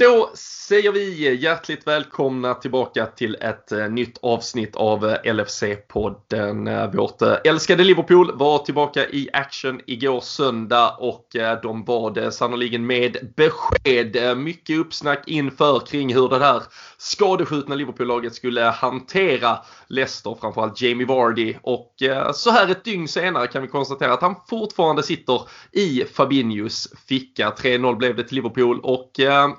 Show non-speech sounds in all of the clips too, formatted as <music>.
Då säger vi hjärtligt välkomna tillbaka till ett eh, nytt avsnitt av eh, LFC-podden. Eh, vårt älskade Liverpool var tillbaka i action igår söndag och de var det sannoliken med besked. Mycket uppsnack inför kring hur det här skadeskjutna Liverpool-laget skulle hantera Leicester, framförallt Jamie Vardy. Och så här ett dygn senare kan vi konstatera att han fortfarande sitter i Fabinhos ficka. 3-0 blev det till Liverpool och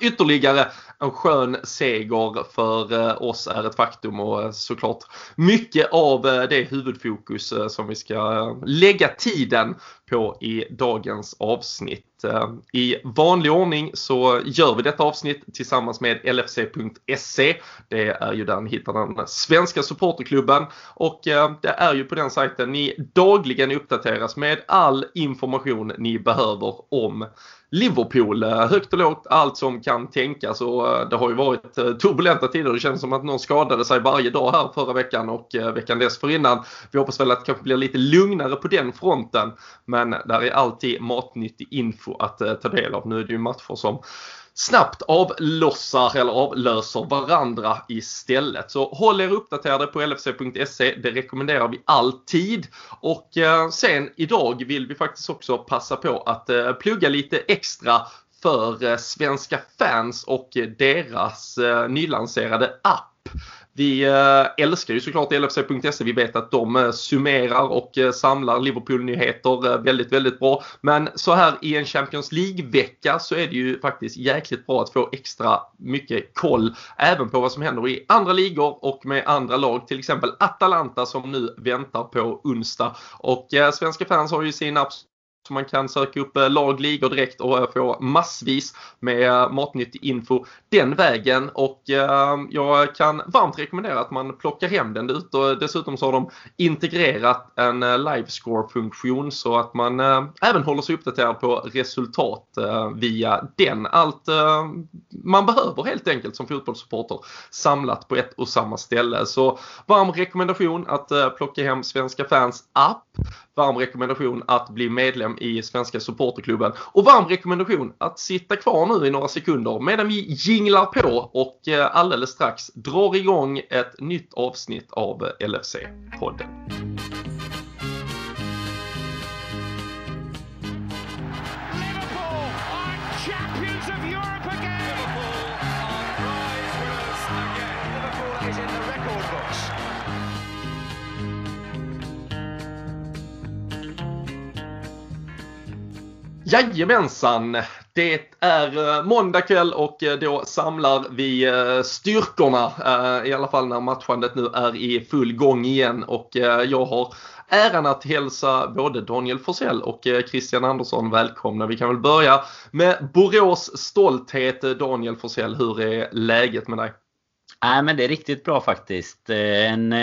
ytterligare ytterligare en skön seger för eh, oss är ett faktum och eh, såklart mycket av eh, det huvudfokus som vi ska lägga tiden på i dagens avsnitt. Eh, I vanlig ordning så gör vi detta avsnitt tillsammans med LFC.se. Det är ju där ni hittar den svenska supporterklubben och eh, det är ju på den sajten ni dagligen uppdateras med all information ni behöver om Liverpool, eh, högt och lågt, allt som kan tänkas och det har ju varit turbulenta tider. Det känns som att någon skadade sig varje dag här förra veckan och veckan dessförinnan. Vi hoppas väl att det kanske blir lite lugnare på den fronten. Men men där är alltid matnyttig info att eh, ta del av. Nu är det ju matcher som snabbt avlossar eller avlöser varandra istället. Så håll er uppdaterade på lfc.se. Det rekommenderar vi alltid. Och eh, sen idag vill vi faktiskt också passa på att eh, plugga lite extra för svenska fans och deras nylanserade app. Vi eh, älskar ju såklart LFC.se. Vi vet att de eh, summerar och eh, samlar Liverpool-nyheter väldigt, väldigt bra. Men så här i en Champions League-vecka så är det ju faktiskt jäkligt bra att få extra mycket koll även på vad som händer i andra ligor och med andra lag. Till exempel Atalanta som nu väntar på onsdag. Och svenska fans har ju sin absolut så man kan söka upp eh, lagligor direkt och eh, få massvis med eh, matnyttig info den vägen. Och jag kan varmt rekommendera att man plockar hem den ut och dessutom så har de integrerat en livescore-funktion så att man även håller sig uppdaterad på resultat via den. Allt man behöver helt enkelt som fotbollssupporter samlat på ett och samma ställe. Så varm rekommendation att plocka hem Svenska fans app. Varm rekommendation att bli medlem i Svenska Supporterklubben. Och varm rekommendation att sitta kvar nu i några sekunder medan vi jinglar på och eh, alldeles strax drar igång ett nytt avsnitt av LFC-podden. Jajamensan! Det är eh, måndag kväll och eh, då samlar vi eh, styrkorna, i alla fall när matchandet nu är i full gång igen och jag har äran att hälsa både Daniel Forsell och Christian Andersson välkomna. Vi kan väl börja med Borås stolthet. Daniel Forsell, hur är läget med dig? Nej men det är riktigt bra faktiskt. En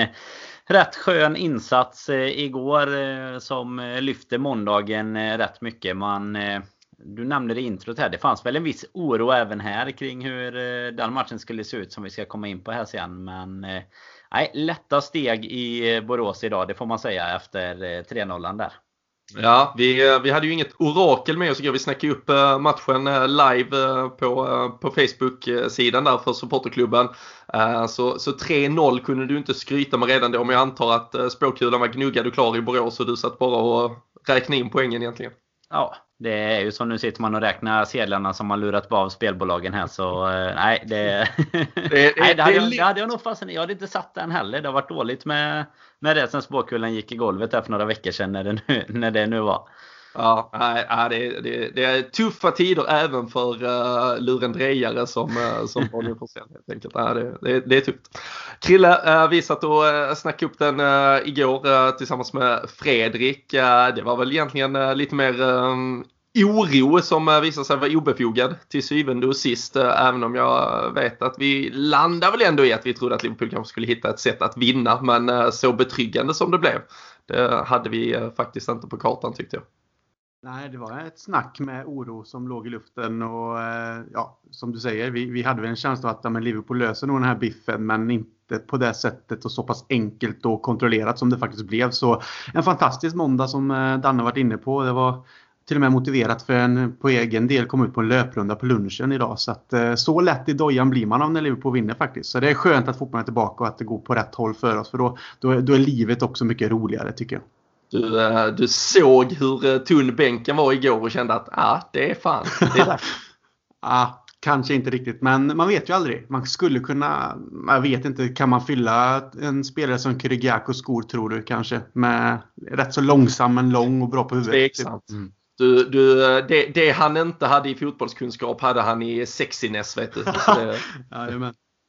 rätt skön insats eh, igår eh, som eh, lyfte måndagen rätt mycket. Man, du nämnde det i introt här. Det fanns väl en viss oro även här kring hur den matchen skulle se ut som vi ska komma in på här sen. Men nej, lätta steg i Borås idag, det får man säga efter 3-0 där. Ja, vi, eh, vi hade ju inget orakel med oss igår. Vi snackade upp eh, matchen eh, live på, på Facebook-sidan där för supporterklubben. Så, så 3-0 kunde du inte skryta med redan då, men jag antar att spåkulan var gnuggad och klar i Borås och du satt bara och räknade in poängen egentligen. Ja, det är ju som nu sitter man och räknar sedlarna som man lurat på av spelbolagen här så nej det... det, <laughs> nej, det, hade, jag, det hade jag nog fastnat Jag hade inte satt den heller. Det har varit dåligt med, med det sen spåkulan gick i golvet där för några veckor sedan när det nu, <laughs> när det nu var. Ja, det, det, det, är tuffa tider även för uh, lurendrejare som, uh, som <laughs> Bonnier Forsell helt enkelt. Ja, det, det, det är tufft. Krille, uh, vi satt och uh, snackade upp den uh, igår uh, tillsammans med Fredrik. det var väl egentligen lite mer um, oro som eh, visade sig vara obefogad till syvende och sist. Eh, även om jag vet att vi landar väl ändå i att vi trodde att Liverpool kanske skulle hitta ett sätt att vinna. Men eh, så betryggande som det blev, det hade vi faktiskt inte på kartan tyckte jag. Nej, det var ett snack med oro som låg i luften och ja, som du säger, vi, vi hade väl en känsla att ja, men Liverpool löser nog den här biffen men inte på det sättet och så pass enkelt och kontrollerat som det faktiskt blev. Så en fantastisk måndag som Danne varit inne på. Det var till och med motiverat för en på egen del kom ut på en löprunda på lunchen idag. Så att eh, så lätt i dojan blir man av när Liverpool vinner faktiskt. Så det är skönt att fotbollen är tillbaka och att det går på rätt håll för oss. För då, då, då är livet också mycket roligare tycker jag. Du, eh, du såg hur tunn bänken var igår och kände att ah, det är fan, det är <laughs> ah, Kanske inte riktigt, men man vet ju aldrig. Man skulle kunna, jag vet inte, kan man fylla en spelare som Kyrigiakos skor tror du kanske? Med rätt så långsam men lång och bra på huvudet. Tveksamt. Mm. Du, du, det, det, han inte hade i fotbollskunskap hade han i sexiness vet du. Det, <laughs> ja,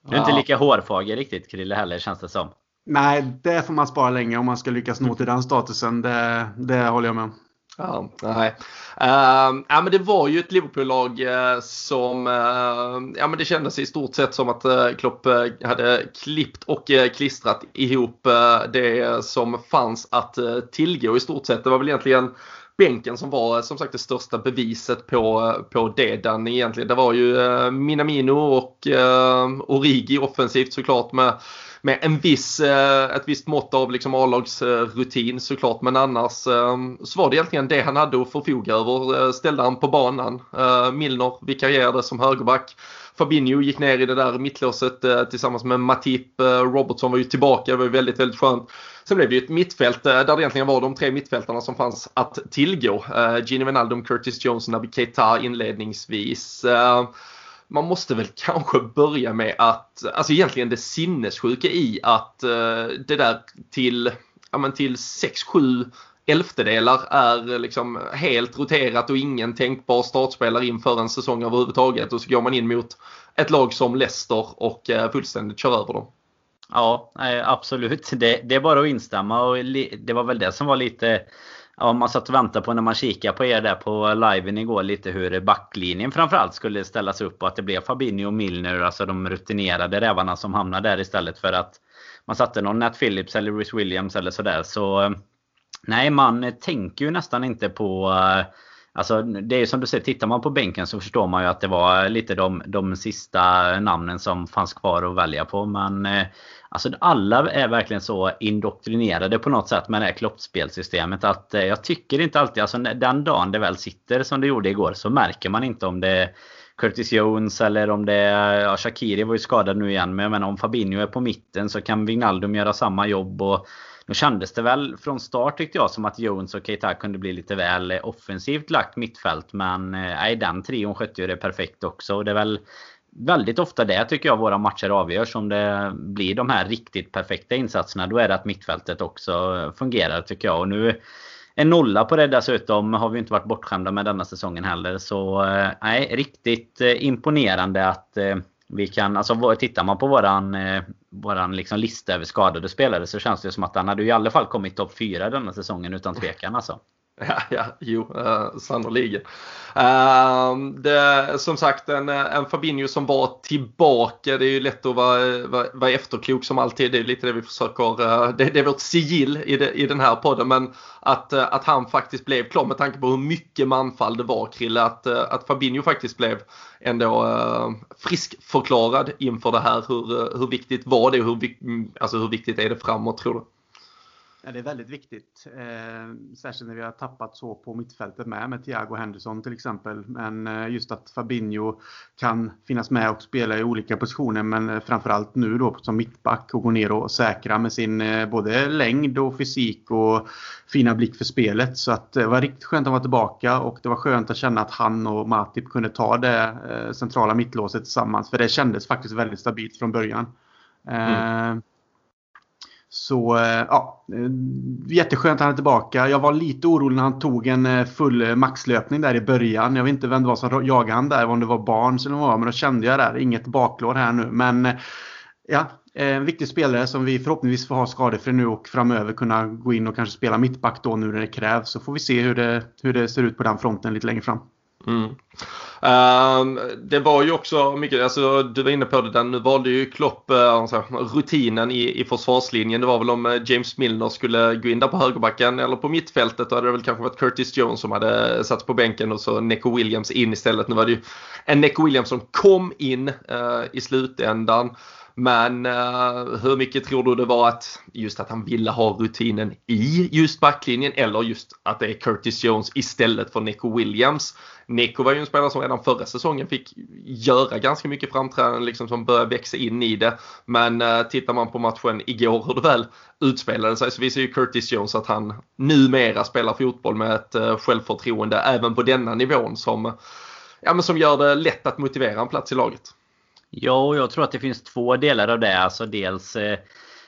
du är inte lika hårfager riktigt Krille heller känns det som. Nej, det får man spara länge om man ska lyckas nå till den statusen. Det, det håller jag med om. Ja, nej. Uh, ja, men det var ju ett Liverpool-lag uh, som, uh, ja men det kändes i stort sett som att uh, Klopp hade klippt och klistrat ihop det som fanns att tillgå i stort sett. Det var väl egentligen bänken som var som sagt det största beviset på, på det. Den egentligen. Det var ju eh, Minamino och eh, Origi offensivt såklart med med en viss, eh, ett visst mått av liksom A-lagsrutin såklart. Men annars eh, så var det egentligen det han hade att förfoga över. Eh, ställde han på banan. Eh, Milner vikarierade som högerback. Fabinho gick ner i det där mittlåset tillsammans med Matip. Robertson var ju tillbaka, det var ju väldigt, väldigt skönt. Sen blev det ju ett mittfält eh, där det egentligen var de tre mittfältarna som fanns att tillgå. Eh, Gini Wijnaldum, Curtis Jones, och Naby Keita inledningsvis eh, man måste väl <laughs> kanske börja med att, alltså egentligen det sinnessjuka i att det där till, ja men till 6-7 elftedelar är liksom helt roterat och ingen tänkbar startspelare inför en säsong överhuvudtaget och så går man in mot ett lag som Leicester och fullständigt kör över dem. Ja, absolut. <laughs> Det, det är bara att instämma och det var väl det som var lite Ja, man satt och väntade på när man kikade på er där på liven igår lite hur backlinjen framförallt skulle ställas upp och att det blev Fabinho och Milner, alltså de rutinerade rävarna som hamnade där istället för att man satte någon Nat Phillips eller Rhys Williams eller sådär. Så eh, nej, man tänker ju nästan inte på eh, Alltså det är ju som du säger, tittar man på bänken så förstår man ju att det var lite de, de sista namnen som fanns kvar att välja på. Men eh, Alltså alla är verkligen så indoktrinerade på något sätt med det här kloppspelsystemet att eh, jag tycker inte alltid, alltså den dagen det väl sitter som det gjorde igår så märker man inte om det är Curtis Jones eller om det är, ja Shakiri var ju skadad nu igen men jag menar om Fabinho är på mitten så kan Wijnaldum göra samma jobb och nu kändes det väl från start tyckte jag som att Jones och Keita kunde bli lite väl offensivt lagt mittfält men eh, nej den trion skötte ju det perfekt också och det är väl väldigt ofta det tycker jag våra matcher avgörs. Om det blir de här riktigt perfekta insatserna då är det att mittfältet också fungerar tycker jag. Och nu en nolla på det dessutom har vi inte varit bortskämda med denna säsongen heller. Så eh, nej, riktigt eh, imponerande att vi kan, alltså tittar man på våran, eh, våran liksom lista över skadade spelare så känns det som att han hade i alla fall kommit topp 4 denna säsongen utan tvekan alltså. <laughs> Ja, ja jo, eh, uh, sannerligen. Uh, ehm, det, som sagt, en, eh, en Fabinho som var tillbaka. Det är ju lätt att vara, vara, vara efterklok som alltid. Det är lite det vi försöker, uh, det, det, är vårt sigill i, det, i den här podden. Men att, uh, att han faktiskt blev klar med tanke på hur mycket manfall det var, Krille. Att, uh, att Fabinho faktiskt blev ändå uh, friskförklarad inför det här. Hur, hur viktigt var det hur, mm, alltså hur viktigt är det framåt tror du? Det är väldigt viktigt. Eh, särskilt när vi har tappat så på mittfältet med, med Thiago Henderson till exempel. Men eh, just att Fabinho kan finnas med och spela i olika positioner. Men eh, framförallt nu då som mittback och gå ner och säkra med sin eh, både längd och fysik och fina blick för spelet. Så att eh, det var riktigt skönt att vara tillbaka och det var skönt att känna att han och Matip kunde ta det eh, centrala mittlåset tillsammans. För det kändes faktiskt väldigt stabilt från början. Eh, mm. Så eh, ja, eh, jätteskönt att han är tillbaka. Jag var lite orolig när han tog en eh, full maxlöpning där i början. Jag vet inte vem det var som jagade han där, om det var barn eller vad men då kände jag där, inget baklår här nu. Men ja, en viktig spelare som vi förhoppningsvis får ha skadefri nu och framöver kunna gå in och kanske spela mittback då nu när det krävs. Så får vi se hur det, hur det ser ut på den fronten lite längre fram. Mm. Ehm, det var ju också mycket, alltså, du var inne på det där, nu valde ju Klopp uh, alltså, rutinen i, i försvarslinjen. Det var väl om eh, James Milner skulle gå in där på högerbacken eller på mittfältet. Då hade det väl kanske varit Curtis Jones som hade satts på bänken och så Neco Williams in istället. Nu var det ju en Neco Williams som kom in uh, i slutändan. Men uh, hur mycket tror du det var att just att han ville ha rutinen i just backlinjen eller just att det är Curtis Jones istället för Nico Williams? Nico var ju en spelare som redan förra säsongen fick göra ganska mycket framträdanden liksom som började växa in i det. Men uh, tittar man på matchen igår hur det väl utspelade sig så visar ju Curtis Jones att han numera spelar fotboll med ett uh, självförtroende även på denna nivån som, ja, men som gör det lätt att motivera en plats i laget. Ja, jag tror att det finns två delar av det. Alltså dels eh,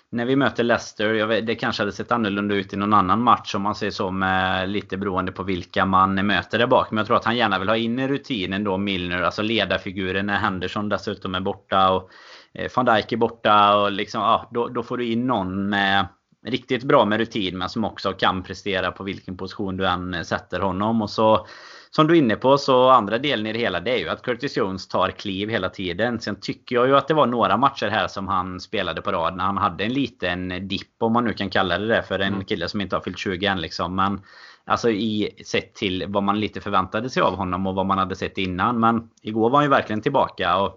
när vi möter Leicester, vet, det kanske hade sett annorlunda ut i någon annan match om man säger så med lite beroende på vilka man möter där bak. Men jag tror att han gärna vill ha in i rutinen då Milner, alltså ledarfiguren när Henderson dessutom är borta och eh, van Dijk är borta och liksom, ja, då, då får du in någon med riktigt bra med rutin men som också kan prestera på vilken position du än sätter honom. Och så som du är inne på så andra delen i det hela det är ju att Curtis Jones tar kliv hela tiden. Sen tycker jag ju att det var några matcher här som han spelade på rad när han hade en liten dipp om man nu kan kalla det det för en mm. kille som inte har fyllt 20 än liksom. Men Alltså i sett till vad man lite förväntade sig av honom och vad man hade sett innan. Men igår var han ju verkligen tillbaka. Och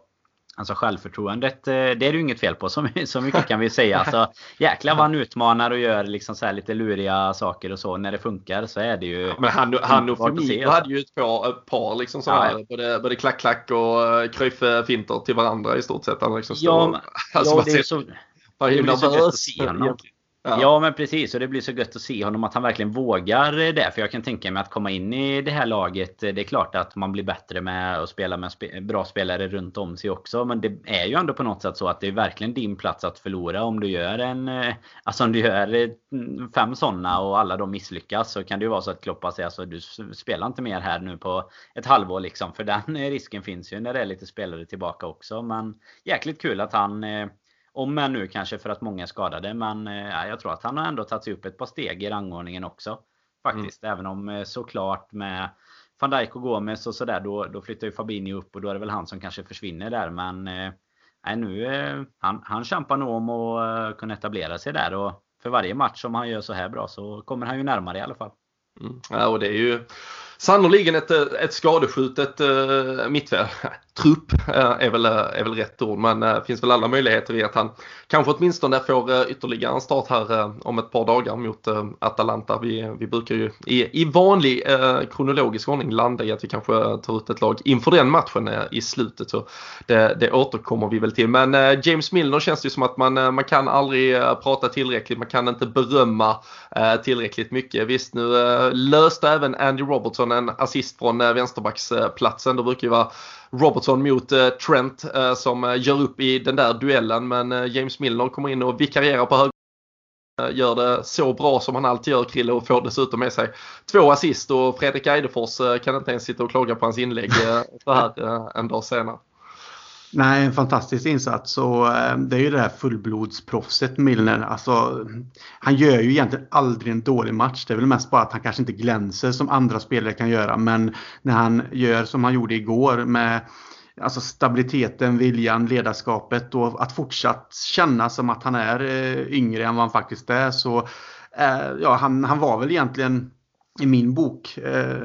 Alltså självförtroendet, eh, det är det ju inget fel på. Så, så mycket kan vi säga. <laughs> Alltså, jäklar vad han utmanar och gör liksom så lite luriga saker och så. När det funkar så är det ju... Ja, men han, han och Firmino hade ju ett par, ett par liksom sådana ja, ja. både, både klack-klack och eh, kryff-finter till varandra i stort sett. Han liksom ja, men, alltså, ja, det är så... Det blir så Ja. ja. men precis och det blir så gött att se honom att han verkligen vågar det. För jag kan tänka mig att komma in i det här laget. Eh, det är klart att man blir bättre med att spela med bra spelare runt om sig också. Men det är ju ändå på något sätt så att det är verkligen din plats att förlora. Om du gör en eh, Alltså om du gör eh, fem sådana och alla de misslyckas så kan det ju vara så att Kloppa säger alltså du spelar inte mer här nu på ett halvår liksom. För den <laughs> risken finns ju när det är lite spelare tillbaka också. Men jäkligt kul att han om än nu kanske för att många är skadade. Men eh, jag tror att han har ändå tagit sig upp ett par steg i rangordningen också. Faktiskt. Mm. Även om eh, såklart med van Dijk och Gomes och sådär. Då, då flyttar ju Fabinho upp och då är det väl han som kanske försvinner där. Men eh, nu, eh, han, han kämpar nog om att uh, kunna etablera sig där. Och för varje match som han gör så här bra så kommer han ju närmare i alla fall. Mm. Ja, och det är ju sannoliken ett, ett skadeskjutet uh, mittfält. Trupp eh, är, väl, eh, är väl rätt ord men det finns väl alla möjligheter i att han kanske åtminstone får ytterligare en start här om ett par dagar mot Atalanta. Vi, vi brukar ju i, i vanlig kronologisk ordning landa i att vi kanske tar ut ett lag inför den matchen i slutet. Så det, det återkommer vi väl till. Men James Milner känns det ju som att man, man kan aldrig prata tillräckligt. Man kan inte berömma tillräckligt mycket. Visst nu löste även Andy Robertson en assist från vänsterbacksplatsen. Det brukar ju vara Robertson mot eh, Trent eh, som eh, gör upp i den där duellen. Men James Milner kommer in och vikarierar på höger gör det så bra som han alltid gör Krille och får dessutom med sig två assist och Fredrik Eidefors kan inte ens sitta och klaga på hans inlägg så här en dag senare. Nej, en fantastisk insats och eh, det är ju det här fullblodsproffset Milner. Alltså, han gör ju egentligen aldrig en dålig match. Det är väl mest bara att han kanske inte glänser som andra spelare kan göra. Men när han gör som han gjorde igår med alltså stabiliteten, viljan, ledarskapet och att fortsatt känna som att han är eh, yngre än vad han faktiskt är. Så eh, ja, han, han var väl egentligen i min bok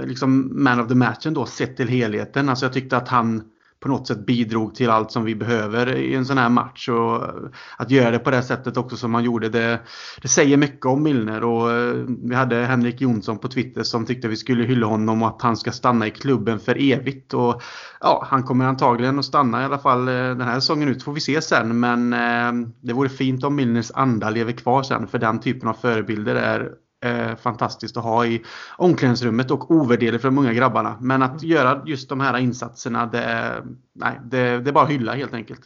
liksom man of the matchen då sett till helheten. Alltså jag tyckte att han på något sätt bidrog till allt som vi behöver i en sån här match. Och att göra det på det sättet också som han gjorde, det, det säger mycket om Milner. Och eh, vi hade Henrik Jonsson på Twitter som tyckte vi skulle hylla honom och att han ska stanna i klubben för evigt. Och ja, han kommer antagligen att stanna i alla fall eh, den här säsongen ut, får vi se sen. Men eh, det vore fint om Milners anda lever kvar sen, för den typen av förebilder är eh, fantastiskt att ha i omklädningsrummet och ovärderligt för de unga grabbarna. Men att göra just de här insatserna, det, nej, det, det är bara att hylla helt enkelt.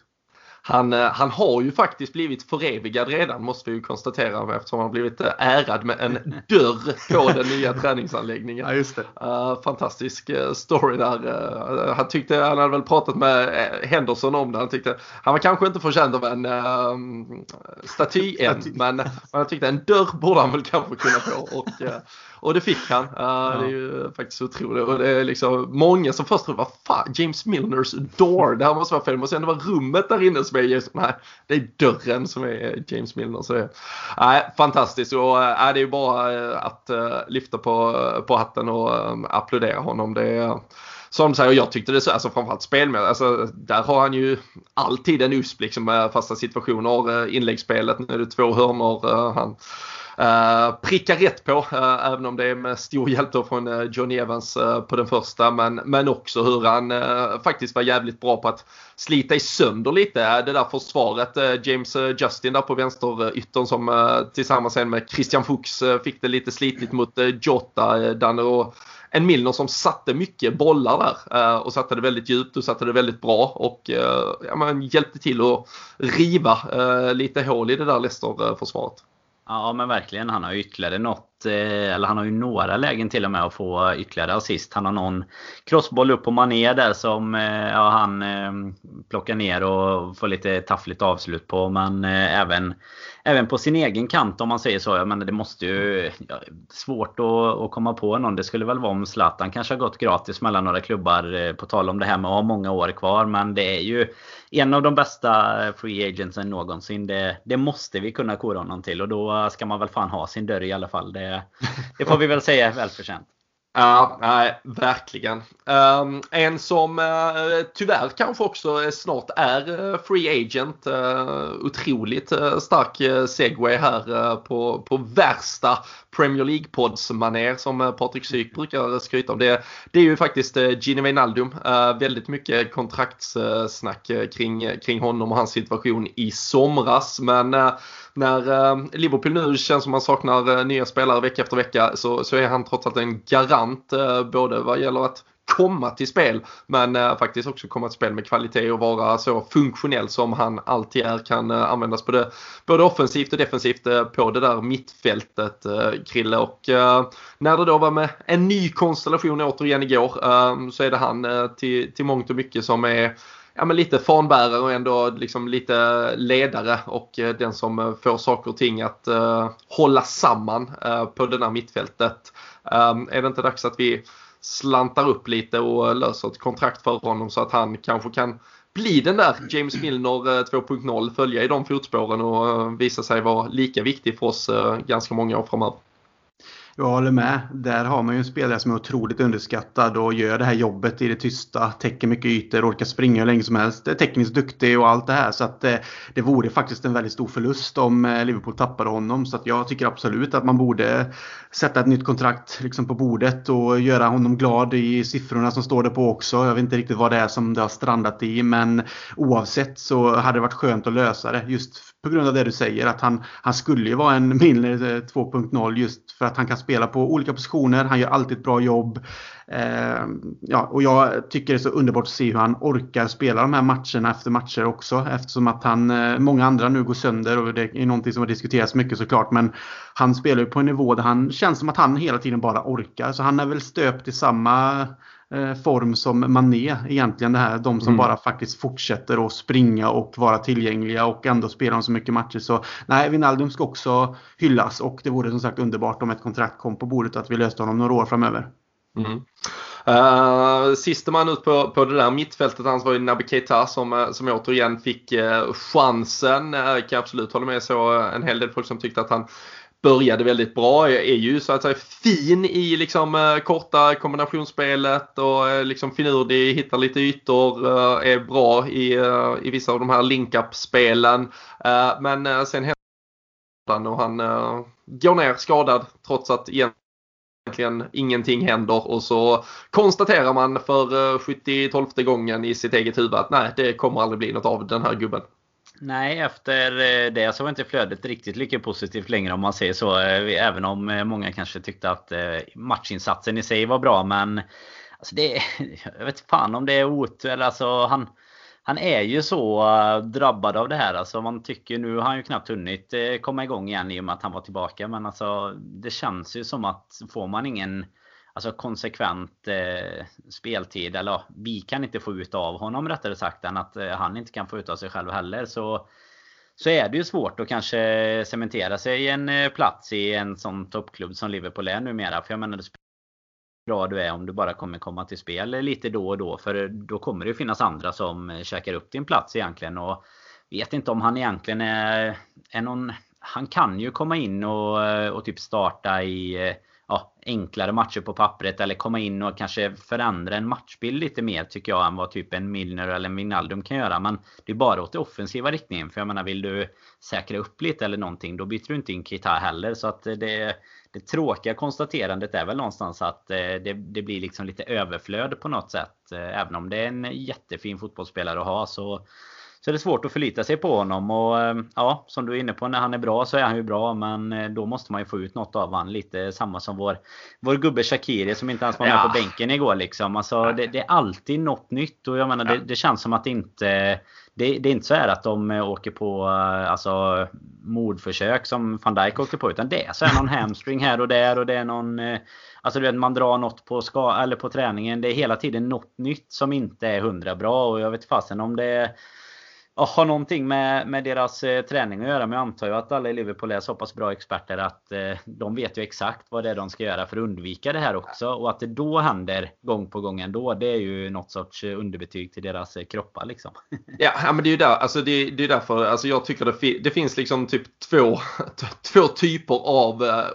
Han, eh, han har ju faktiskt blivit förevigad redan måste vi ju konstatera eftersom han har blivit eh, ärad med en <laughs> dörr på den nya träningsanläggningen. Ja, just det. Uh, fantastisk story där. Uh, han tyckte, han hade väl pratat med Henderson om det. Han tyckte, han var kanske inte förtjänt av en uh, staty än men han tyckte en dörr borde han väl kanske kunna få. Och, <laughs> Och det fick han. Uh, ja. Det är ju faktiskt otroligt. Och det är liksom många som först trodde, vad fan, James Milners door, det här måste vara fel. Och sen det var rummet där inne som är James, nej, det är dörren som är James Milner. Så det, nej, fantastiskt. Och uh, det är ju bara att uh, lyfta på, på hatten och um, applådera honom. Det är, som säger, jag tyckte det så, alltså framförallt spelmässigt, alltså där har han ju alltid en USP liksom med fasta situationer, inläggsspelet, nu är det två hörnor, han Uh, prickar rätt på, uh, även om det är med stor hjälp då från uh, Johnny Evans på den första. Men, men också hur han faktiskt var jävligt bra på att slita i sönder lite det där försvaret. James Justin där på vänsteryttern som tillsammans med Christian Fuchs fick det lite slitigt mot Jota. Där och en Milner som satte mycket bollar där och satte det väldigt djupt och satte det väldigt bra och ja, man hjälpte till att riva lite hål i det där Leicester-försvaret. Ja men verkligen. Han har ytterligare något, Eh, eller han har ju några lägen till och med att få ytterligare assist. Han har någon crossboll upp på Mané där som eh, ja, han eh, plockar ner och får lite taffligt avslut på. Men även, även på sin egen kant om man säger så. Jag menar, det måste ju... Ja, svårt att, att komma på någon. Det skulle väl vara om Zlatan kanske har gått gratis mellan några klubbar. På tal om det här med att ha många år kvar. Men det är ju en av de bästa free agentsen någonsin. Det, det måste vi kunna kora honom till och då ska man väl fan ha sin dörr i alla fall. Det, Eh, det får vi väl säga är välförtjänt. Ja, nej, verkligen. Um, en som uh, tyvärr kanske också snart är eh, free agent. Uh, otroligt uh, stark segway här på, på värsta Premier League-poddsmanér som eh, Patrik Syk brukar skryta om. Det, det är ju faktiskt eh, Gini Wijnaldum. Eh, väldigt mycket kontraktssnack kring, kring honom och hans situation i somras. Men när Liverpool nu känns som man saknar nya spelare vecka efter vecka så, så är han trots allt en garant både vad gäller att komma till spel men eh, faktiskt också komma till spel med kvalitet och vara så funktionell som han alltid är. Kan eh, användas både, både offensivt och defensivt eh, på det där mittfältet eh, Krille. Och eh, när det då var med en ny konstellation återigen igår eh, så är det han till, till mångt och mycket som är ja, men lite fanbärare och ändå liksom lite ledare och den som får saker och ting att uh, hålla samman uh, på det där mittfältet. Är det inte dags att vi slantar upp lite och löser ett kontrakt för honom så att han kanske kan bli den där James Milner eh, 2.0, följa i de fotspåren och eh, visa sig vara lika viktig för oss eh, ganska många år framöver. Jag håller med. Där har man ju en spelare som är otroligt underskattad och gör det här jobbet i det tysta. Täcker mycket ytor, orkar springa hur länge som helst. Är tekniskt duktig och allt det här. Så att eh, det vore faktiskt en väldigt stor förlust om eh, Liverpool tappade honom. Så att jag tycker absolut att man borde sätta ett nytt kontrakt liksom på bordet och göra honom glad i siffrorna som står där på också. Jag vet inte riktigt vad det är som det har strandat i. Men oavsett så hade det varit skönt att lösa det. Just på grund av det du säger att han, han skulle ju vara en Milner eh, 2.0 just för att han kan spela på olika positioner. Han gör alltid ett bra jobb. Eh, ja, och jag tycker det är så underbart att se hur han orkar spela de här matcherna efter matcher också eftersom att han, eh, många andra nu går sönder och det är någonting som har diskuterats mycket såklart men han spelar ju på en nivå där han känns som att han hela tiden bara orkar så han är väl stöpt i samma form som Mané egentligen. Det här, de som mm. bara faktiskt fortsätter att springa och vara tillgängliga och ändå spela så mycket matcher. Så nej, Wijnaldum ska också hyllas och det vore som sagt underbart om ett kontrakt kom på bordet att vi löste honom några år framöver. Mm. Uh, sista man ut på, på det där mittfältet hans var ju Naby Keita som, uh, som återigen fick uh, chansen. Uh, kan absolut hålla med så en hel del folk som tyckte att han började väldigt bra. Är ju så att säga fin i liksom eh, korta kombinationsspelet och eh, liksom finurlig, hittar lite ytor, eh, är bra i, i vissa av de här link-up-spelen. Men sen händer och han går ner skadad trots att egentligen ingenting händer och så konstaterar man för 70 gången i sitt eget huvud att nej, det kommer aldrig bli något av den här gubben. Nej, efter eh, det så var inte flödet riktigt lika positivt längre om man säger så. Eh, även om eh, många kanske tyckte att matchinsatsen i sig var bra. Men alltså det, <laughs> jag vet fan om det är otur. Alltså han, han är ju så drabbad av det här. Alltså man tycker nu har han ju knappt hunnit komma igång igen i och med att han var tillbaka. Men alltså det känns ju som att får man ingen alltså konsekvent eh, speltid. Eller vi kan inte få ut av honom rättare sagt än att eh, han inte kan få ut av sig själv heller. Så, så är det ju svårt att kanske cementera sig i en eh, plats i en sån toppklubb som Liverpool är numera. För jag menar, det bra du är om du bara kommer komma till spel lite då och då. För eh, då kommer det finnas andra som eh, käkar upp din plats egentligen. Och vet inte om han egentligen är, är någon... Han kan ju komma in och, och typ starta i ja, enklare matcher på pappret eller komma in och kanske förändra en matchbild lite mer tycker jag än vad typ en Milner eller en Wijnaldum kan göra. Men det är bara åt det offensiva riktningen. För jag menar vill du säkra upp lite eller någonting då byter du inte in Kita heller. Så att eh, det, det tråkiga konstaterandet är väl någonstans att eh, det, det blir liksom lite överflöd på något sätt. Eh, även om det är en jättefin fotbollsspelare att ha så så är det svårt att förlita sig på honom. Och eh, ja, som du är inne på, när han är bra så är han ju bra. Men eh, då måste man ju få ut något av honom. Lite samma som vår, vår gubbe Shakiri som inte ens var med ja. på bänken igår. Liksom. Alltså, det, det, är alltid något nytt. Och jag menar, ja. det, det, känns som att det inte... Det, det, är inte så här att de eh, åker på alltså, mordförsök som van Dijk åker på. Utan det är så här någon hamstring här och där. Och det är någon... Alltså du vet, man drar något på, ska, eller på träningen. Det är hela tiden något nytt som inte är hundra bra. Och jag vet fasen om det är har någonting med, med deras eh, träning att göra. Men jag antar ju att alla i Liverpool är så pass bra experter att eh, de vet ju exakt vad det är de ska göra för att undvika det här också. Och att det då händer gång på gång ändå. Det är ju något sorts eh, underbetyg till deras eh, kroppar liksom. <laughs> Ja, men det är ju där, alltså det, det är därför alltså jag tycker det, det finns liksom typ två, <laughs> två typer av eh,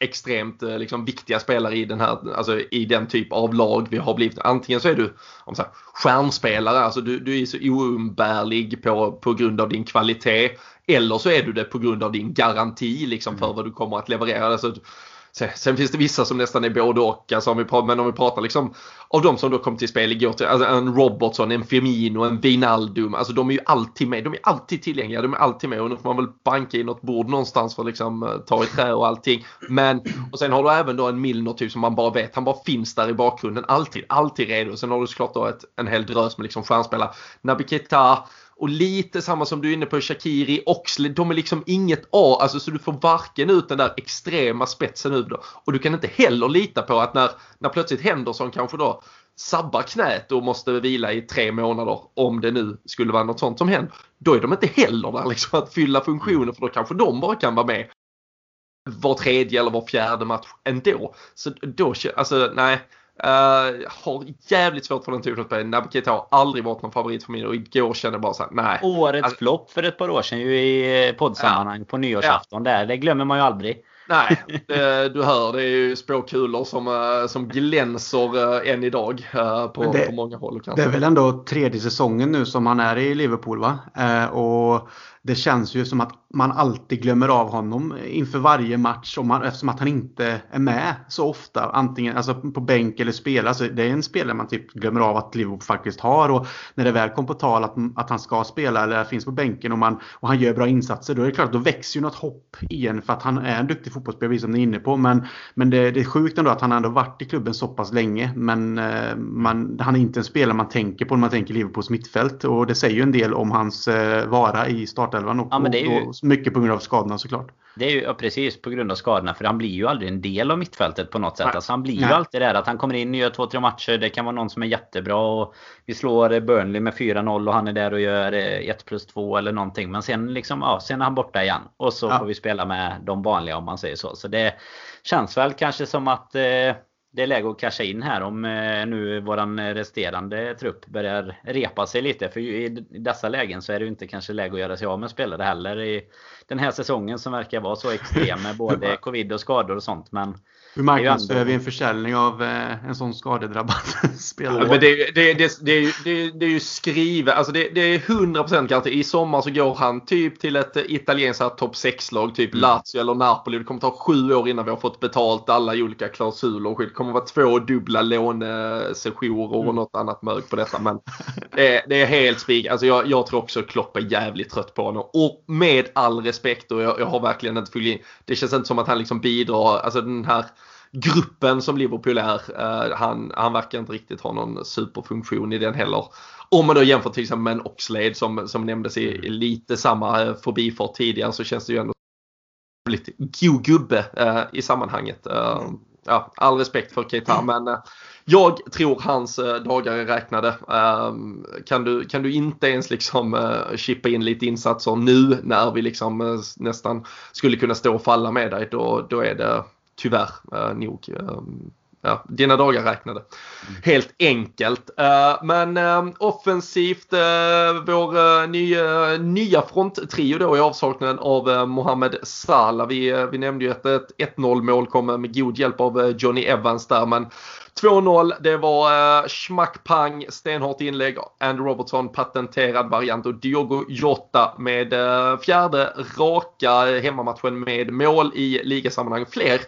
extremt eh, liksom, viktiga spelare i den, här, alltså, i den typ av lag vi har blivit. Antingen så är du om så här, stjärnspelare, alltså du, du är så oumbärlig på, på grund av din kvalitet. Eller så är du det på grund av din garanti liksom, för mm. vad du kommer att leverera. Alltså, Sen finns det vissa som nästan är både och. Alltså om vi pratar, men om vi pratar liksom av de som då kom till spel igår. Alltså en Robertson, en Firmino, en Wijnaldum. Alltså de är ju alltid med. De är alltid tillgängliga. De är alltid med och nu får man väl banka i något bord någonstans för att liksom eh, ta i trä och allting. Men och sen har du även då en Milner typ som man bara vet. Han bara finns där i bakgrunden. Alltid, alltid redo. Sen har du såklart då ett, en hel drös med liksom stjärnspelare. Naby Keita och lite samma som du är inne på Shakiri, Oxley, de är liksom inget A. Alltså så du får varken ut den där extrema spetsen ut då. Och du kan inte heller lita på att när, när plötsligt Henderson kanske då sabbar knät och måste vila i tre månader om det nu skulle vara något sånt som händer. Då är de inte heller där liksom att fylla funktionen för då kanske de bara kan vara med var tredje eller var fjärde match ändå. Så då, alltså nej. Uh, har jävligt svårt för den typen av spel. Naboketa har aldrig varit någon favorit för mig och igår kände jag bara såhär, nej. Årets alltså, flopp för ett par år sedan ju i poddsammanhang ja. på nyårsafton ja. där. Det glömmer man ju aldrig. Nej, <laughs> det, du hör det är ju spåkulor som, eh, som glänser eh, än idag på, det, på många håll. Kanske. Det är väl ändå tredje säsongen nu som han är i Liverpool va? Och det känns ju som att man alltid glömmer av honom inför varje match om man, eftersom att han inte är med så ofta. Antingen alltså på bänk eller spela. Alltså det är en spelare man typ glömmer av att Liverpool faktiskt har. Och när det väl kom på tal att, att han ska spela eller finns på bänken och, man, och han gör bra insatser. Då är det klart då växer ju något hopp igen för att han är en duktig fotbollsspelare som ni är inne på. Men, men det, det är sjukt ändå att han ändå varit i klubben så pass länge. Men eh, man, han är inte en spelare man tänker på när man tänker Liverpools mittfält. Och det säger ju en del om hans eh, vara i startelvan. Och, ja, men det är ju... mycket på grund av skadorna såklart. Det är ju ja, precis på grund av skadorna. För han blir ju aldrig en del av mittfältet på något sätt. Alltså, han blir Nej. ju alltid där att han kommer in och gör två, tre matcher. Det kan vara någon som är jättebra. Och vi slår Burnley med 4-0 och han är där och gör 1 eh, plus 2 eller någonting. Men sen, liksom, ja, sen är han borta igen. Och så ja. får vi spela med de vanliga om man säger så. Så det känns väl kanske som att eh, det är läge att casha in här om eh, nu våran resterande trupp börjar repa sig lite. För i dessa lägen så är det ju inte kanske läge att göra sig av med spelare heller i den här säsongen som verkar vara så extrem med <laughs> både covid och skador och sånt. Men hur marknadsför vi en försäljning av eh, en sån skadedrabbad <laughs> spelare? Ja, men det, det, det, det, är ju, det, det är ju skrivet, alltså det, det är 100% garanti. I sommar så går han typ till ett italienskt topp 6-lag, typ mm. Lazio eller Napoli. Det kommer ta sju år innan vi har fått betalt alla olika klausuler. Det kommer vara två dubbla lånesessioner och mm. något annat mög på detta. Men det, det är helt spik. Alltså jag, jag tror också Klopp är jävligt trött på honom. Och med all respekt och jag, jag har verkligen inte fyllt in. Det känns inte som att han liksom bidrar, alltså den här gruppen som Liverpool är. Uh, han, han verkar inte riktigt ha någon superfunktion i den heller. Om man då jämför till exempel med en Oxlade som, som nämndes i, lite samma uh, förbifart tidigare så känns det ju ändå lite god gubbe uh, i sammanhanget. Ja, all respekt för Keita men eh, jag tror hans dagar är räknade. Ehm, kan du, kan du inte ens liksom chippa in lite insatser nu när vi liksom nästan skulle kunna stå och falla med dig då, då är det tyvärr eh, nog Eh, ja, dina dagar räknade. Mm. Helt enkelt. Eh, men eh, offensivt, vår nya, nya fronttrio då i avsaknaden av Mohamed Salah. Vi, vi nämnde ju att ett 1-0 mål kom med god hjälp av Johnny Evans där men 2-0, det var uh, pang, stenhårt inlägg. Andrew Robertson patenterad variant och Diogo Jota med uh, fjärde raka hemmamatchen med mål i ligasammanhang. Fler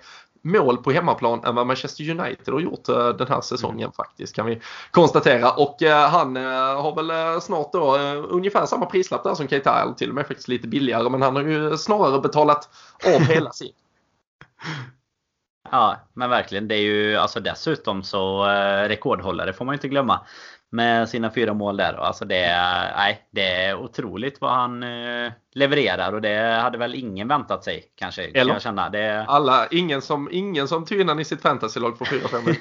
mål på hemmaplan än vad Manchester United har gjort eh, den här säsongen mm. faktiskt kan vi konstatera. Och eh, han eh, har väl eh, snart då ungefär samma prislapp där som Keita, eller till och med faktiskt lite billigare. Men han har ju snarare betalat av hela sin. <laughs> Ja, men verkligen. Det är ju alltså dessutom så rekordhållare får man inte glömma med sina fyra mål där. Alltså det, är, nej, det är otroligt vad han eh, levererar och det hade väl ingen väntat sig kanske. Eller? Kan jag känna. Det... Alla, ingen som, ingen som in i sitt fantasylag för 4-5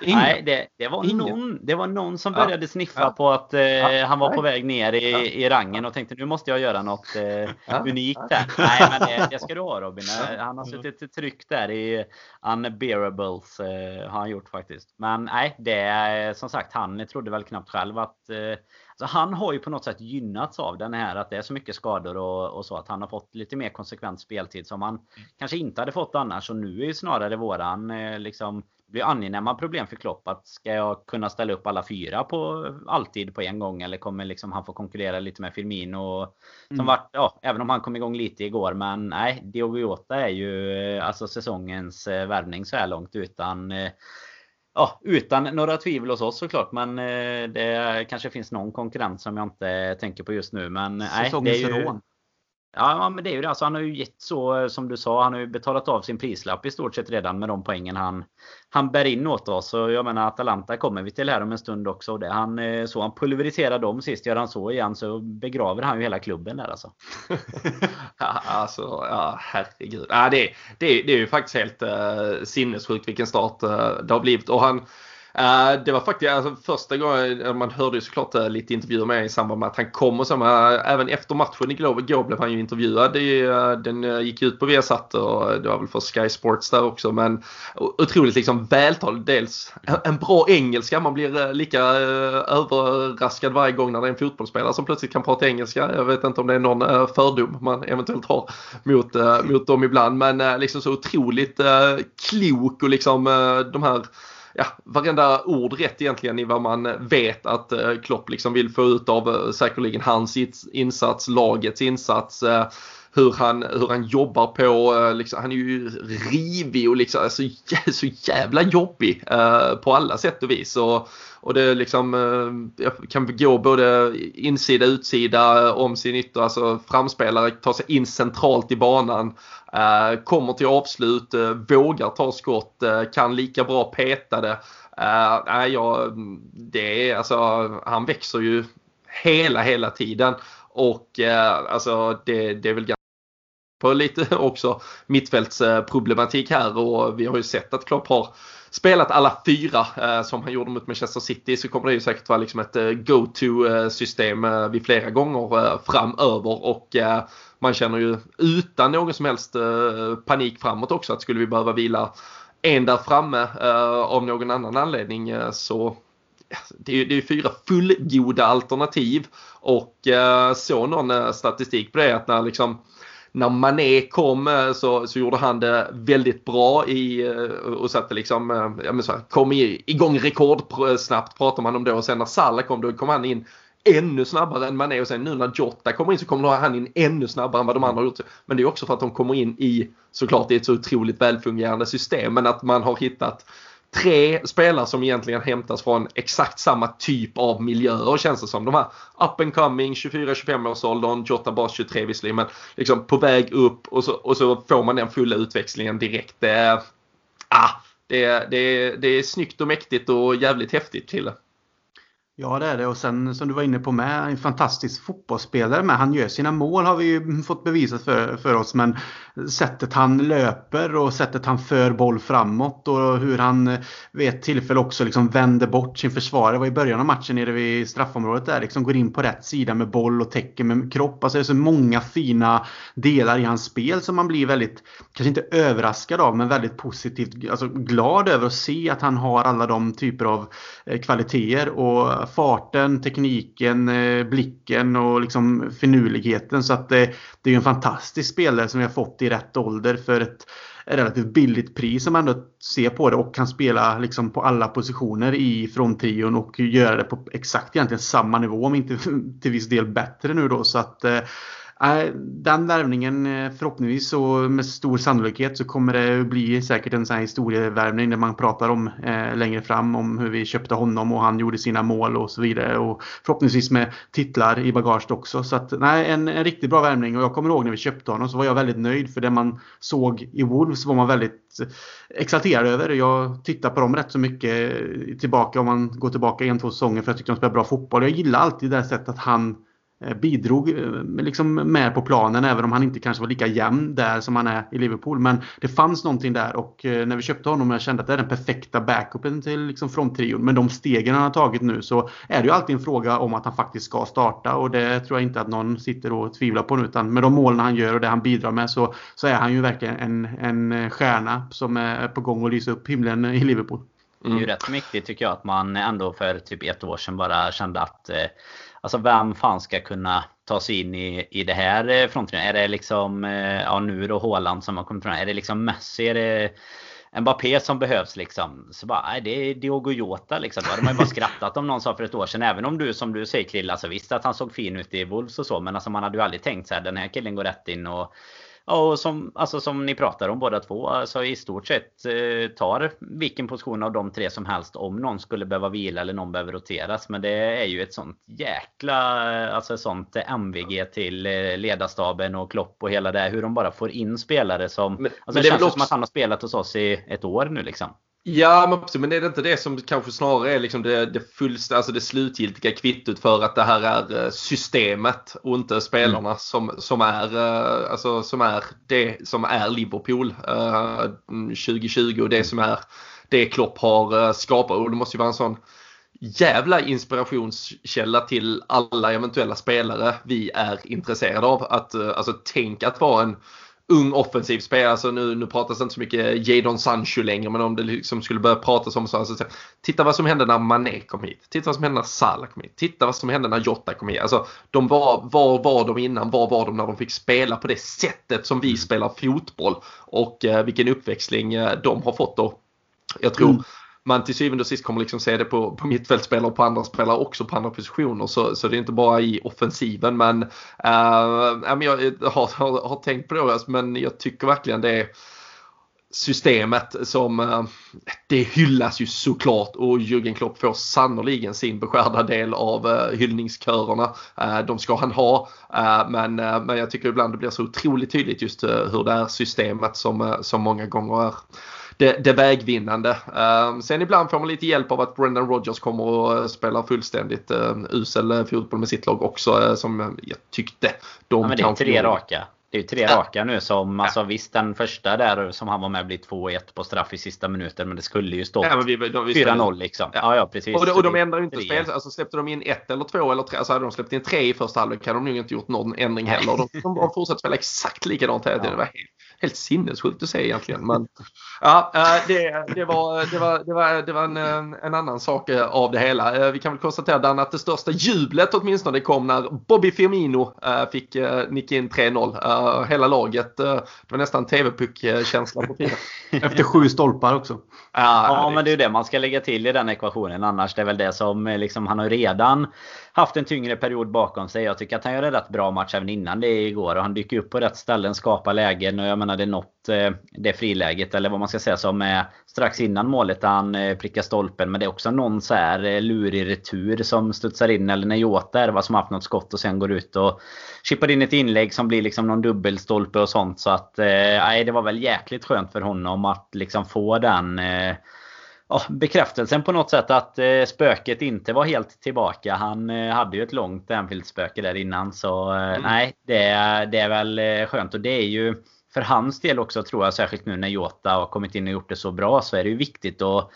<laughs> Nej, det, det, var någon, det var någon som började ja. sniffa ja. på att eh, ja. han var på väg ner i, i rangen och tänkte nu måste jag göra något eh, unikt där. Nej, men det, det, ska du ha Robin. Han har suttit i tryck där i unbearables eh, har han gjort faktiskt. Men nej, det är som sagt han trodde väl knappt själv att eh, Alltså han har ju på något sätt gynnats av den här att det är så mycket skador och, och så att han har fått lite mer konsekvent speltid som han mm. kanske inte hade fått annars. Och nu är ju snarare våran eh, liksom blir angenäma problem för Klopp att ska jag kunna ställa upp alla fyra på alltid på en gång eller kommer liksom han få konkurrera lite med Firmino som mm. vart, ja, även om han kom igång lite igår men nej, Diogo Jota är ju eh, alltså säsongens eh, värvning så här långt utan Ja, utan några tvivel hos oss såklart. Men eh, det kanske finns någon konkurrent som jag inte tänker på just nu. Men nej, det är ju... rån. Ja, men det är ju det. Alltså, han har ju gett så eh, som du sa. Han har ju betalat av sin prislapp i stort sett redan med de poängen han, han bär in åt oss. Så jag menar Atalanta kommer vi till här om en stund också. Det, han, eh, så han pulveriserar dem sist. Gör han så igen så begraver han ju hela klubben där alltså. <laughs> ja, alltså, ja herregud. Ja, det, det, det är ju faktiskt helt uh, sinnessjukt vilken start uh, det har blivit. Och han Uh, det var faktiskt alltså, första gången, eh, man hörde ju såklart uh, lite intervjuer med i samband med att han kom och så, men uh, även efter matchen igår, igår blev han ju intervjuad. Det, den gick ut på Viasat och det var väl för Sky Sports där också. Men otroligt liksom vältal. Dels en bra engelska, man blir lika överraskad varje gång när det är en fotbollsspelare som plötsligt kan prata engelska. Jag vet inte om det är någon fördom man eventuellt har mot, mot dem ibland. Men liksom så otroligt klok och liksom de här ja, varenda ord rätt egentligen i vad man vet att eh, Klopp liksom vill få ut av eh, säkerligen hans insats, lagets insats. Eh, hur han, hur han jobbar på, liksom, han är ju rivig och liksom, så, alltså, <laughs> så jävla jobbig eh, på alla sätt och vis. Och, och det liksom eh, kan gå både insida utsida om sin ytter, alltså framspelare tar sig in centralt i banan. Eh, kommer till avslut, eh, vågar ta skott, eh, kan lika bra peta det. Eh, nej, ja, det är alltså, han växer ju hela, hela tiden. Och eh, alltså det, det är väl ganska på lite <laughs> också mittfältsproblematik här och vi har ju sett att Klopp har spelat alla fyra eh, som han gjorde mot Manchester City så kommer det ju säkert vara liksom ett eh, go-to eh, system eh, vid flera gånger eh, framöver. Och eh, man känner ju utan någon som helst eh, panik framåt också att skulle vi behöva vila en där framme eh, av någon annan anledning eh, så det är ju det är fyra fullgoda alternativ. Och så någon statistik på det att när liksom när Mané kom eh, så, så gjorde han det väldigt bra i, eh, och satte liksom, eh, ja men så här, kom igång rekordsnabbt pratar man om då. och sen när Salah kom då kom han in ännu snabbare än Mané och sen nu när Jota kommer in så kommer han in ännu snabbare än vad de andra har gjort. Men det är också för att de kommer in i såklart i ett så otroligt välfungerande system men att man har hittat tre spelare som egentligen hämtas från exakt samma typ av miljöer känns det som. De här up and coming 24-25 års åldern, Jota bara 23 visserligen men liksom på väg upp och så, och så får man den fulla utväxlingen direkt. Det, ah, det, det, det är snyggt och mäktigt och jävligt häftigt kille. Ja det är det och sen som du var inne på med en fantastisk fotbollsspelare med. Han gör sina mål har vi ju fått bevisat för, för oss men sättet han löper och sättet han för boll framåt och hur han vid ett tillfälle också liksom vänder bort sin försvarare. Det var i början av matchen nere vid straffområdet där. Liksom går in på rätt sida med boll och täcker med kropp. Alltså det är så många fina delar i hans spel som man blir väldigt, kanske inte överraskad av men väldigt positivt alltså glad över att se att han har alla de typer av eh, kvaliteter och farten, tekniken, eh, blicken och liksom finurligheten. Så att det, det är en fantastisk spelare som vi har fått i rätt ålder för ett relativt billigt pris som ändå ser på det och kan spela liksom på alla positioner i fronttrion och göra det på exakt egentligen samma nivå om inte <laughs> till viss del bättre nu då. Så att eh, den värvningen eh, förhoppningsvis och med stor sannolikhet så kommer det bli säkert en sån här historievärvning där man pratar om eh, längre fram om hur vi köpte honom och han gjorde sina mål och så vidare. Och förhoppningsvis med titlar i bagaget också. Så att nej, en, en riktigt bra värvning och jag kommer ihåg när vi köpte honom så var jag väldigt nöjd för det man såg i Wolves var man väldigt eh, exalterad över. Jag tittar på dem rätt så mycket eh, tillbaka om man går tillbaka en, två säsonger för jag tyckte de spelade bra fotboll. Jag gillar alltid det sättet att han Eh, bidrog eh, liksom med på planen även om han inte kanske var lika jämn där som han är i Liverpool. Men det fanns någonting där och eh, när vi köpte honom jag kände att det är den perfekta backupen till liksom fronttrion. Men de stegen han har tagit nu så är det ju alltid en fråga om att han faktiskt ska starta och det tror jag inte att någon sitter och tvivlar på nu. Utan med de målen han gör och det han bidrar med så, så är han ju verkligen en, en stjärna som är på gång att lysa upp himlen i Liverpool. Mm. Det är ju rätt mäktigt tycker jag att man ändå för typ ett år sedan bara kände att eh, Alltså vem fan ska kunna ta sig in i, i det här eh, fronten? Är det liksom, eh, ja nu då Haaland som har kommit fram. Är det liksom Messi? Är det Mbappé som behövs liksom? Så bara, nej det är Diogo Jota liksom. Då hade man ju bara skrattat om någon sa för ett år sedan. Även om du som du säger Chrille alltså visst att han såg fin ut i Wolves och så. Men alltså man hade ju aldrig tänkt så här, den här killen går rätt in och Ja, och som, alltså som ni pratar om båda två, alltså i stort sett eh, tar vilken position av de tre som helst om någon skulle behöva vila eller någon behöver roteras. Men det är ju ett sånt jäkla, alltså sånt MVG till eh, ledarstaben och Klopp och hela det. Hur de bara får in spelare som, men, alltså men det, det känns också... som att han har spelat hos oss i ett år nu liksom. Ja, men, precis, men är det inte det som kanske snarare är liksom det, det, fullst, alltså det slutgiltiga kvittot för att det här är eh, systemet och inte spelarna mm. som, som, är, eh, alltså, som är det som är Liverpool uh, 2020 och det som är det Klopp har skapat. Och det måste ju vara en sån jävla inspirationskälla till alla eventuella spelare vi är intresserade av. Att, alltså, tänk att vara en ung offensiv spelare. Alltså nu, nu pratas inte så mycket Jadon Sancho längre men om det liksom skulle börja pratas om så. Alltså, titta vad som hände när Mané kom hit. Titta vad som hände när Salah kom hit. Titta vad som hände när Jota kom hit. Alltså, de var, var var de innan? Var var de när de fick spela på det sättet som vi mm. spelar fotboll? Och eh, vilken uppväxling eh, de har fått då. Jag tror mm man till syvende och sist kommer liksom se det på, på mittfältspelare och på andra spelare också på andra positioner. Så, så det är inte bara i offensiven. Men, äh, jag har, har, har tänkt på det men jag tycker verkligen det är systemet som eh, det hyllas ju såklart och Jürgen Klopp får sannoliken sin beskärda del av eh, hyllningskörerna. De ska han ha men, men jag tycker ibland det blir så otroligt tydligt just hur det är systemet som, som många gånger är det, det vägvinnande. Uh, sen ibland får man lite hjälp av att Brendan Rodgers kommer och spelar fullständigt uh, usel fotboll med sitt lag också som jag tyckte de ja, men Det är tre raka. Det är ju tre ja. raka nu som, alltså ja. visst den första där som han var med blir 2-1 på straff i sista minuten men det skulle ju stå ja, 4-0 liksom. Ja. ja, precis. Och, och de ändrar ju inte spel. Alltså släppte de in ett eller två eller tre, alltså hade de släppt in tre i första halvlek hade de nog inte gjort någon ändring heller. De, de har fortsatt spela exakt likadant hela tiden. Helt, sinnessjukt att se egentligen. Men ja, det, det, var, det, var, det, var, det var en, en annan sak eh, av det hela. Eh, vi kan väl konstatera Dan att det största jublet åtminstone kom när Bobby Firmino eh, fick nicka in 3-0. Hela laget, det var nästan TV-puck-känsla på tiden. <laughs> Efter sju stolpar också. Ja, ja, men det är ju det man ska lägga till i den ekvationen. Annars det är väl det som liksom, han har redan haft en tyngre period bakom sig. Jag tycker att han gör en rätt bra match även innan det igår. Och han dyker upp på rätt ställen, skapar lägen. Och jag menar det är något, eh, det friläget eller vad man ska säga som är strax innan målet där han eh, prickar stolpen. Men det är också någon så här eh, lurig retur som studsar in. Eller när Jota är som har haft något skott och sen går ut och chippar in ett inlägg som blir liksom någon dubbelstolpe och sånt. Så att, nej det var väl jäkligt skönt för honom att liksom få den ja, bekräftelsen på något sätt att eh, spöket inte var helt tillbaka. Han eh, hade ju ett långt Anfield-spöke där innan. Så eh, mm. nej, det, det är väl eh, skönt. Och det är ju för hans del också tror jag, särskilt nu när Jota har kommit in och gjort det så bra, så är det ju viktigt att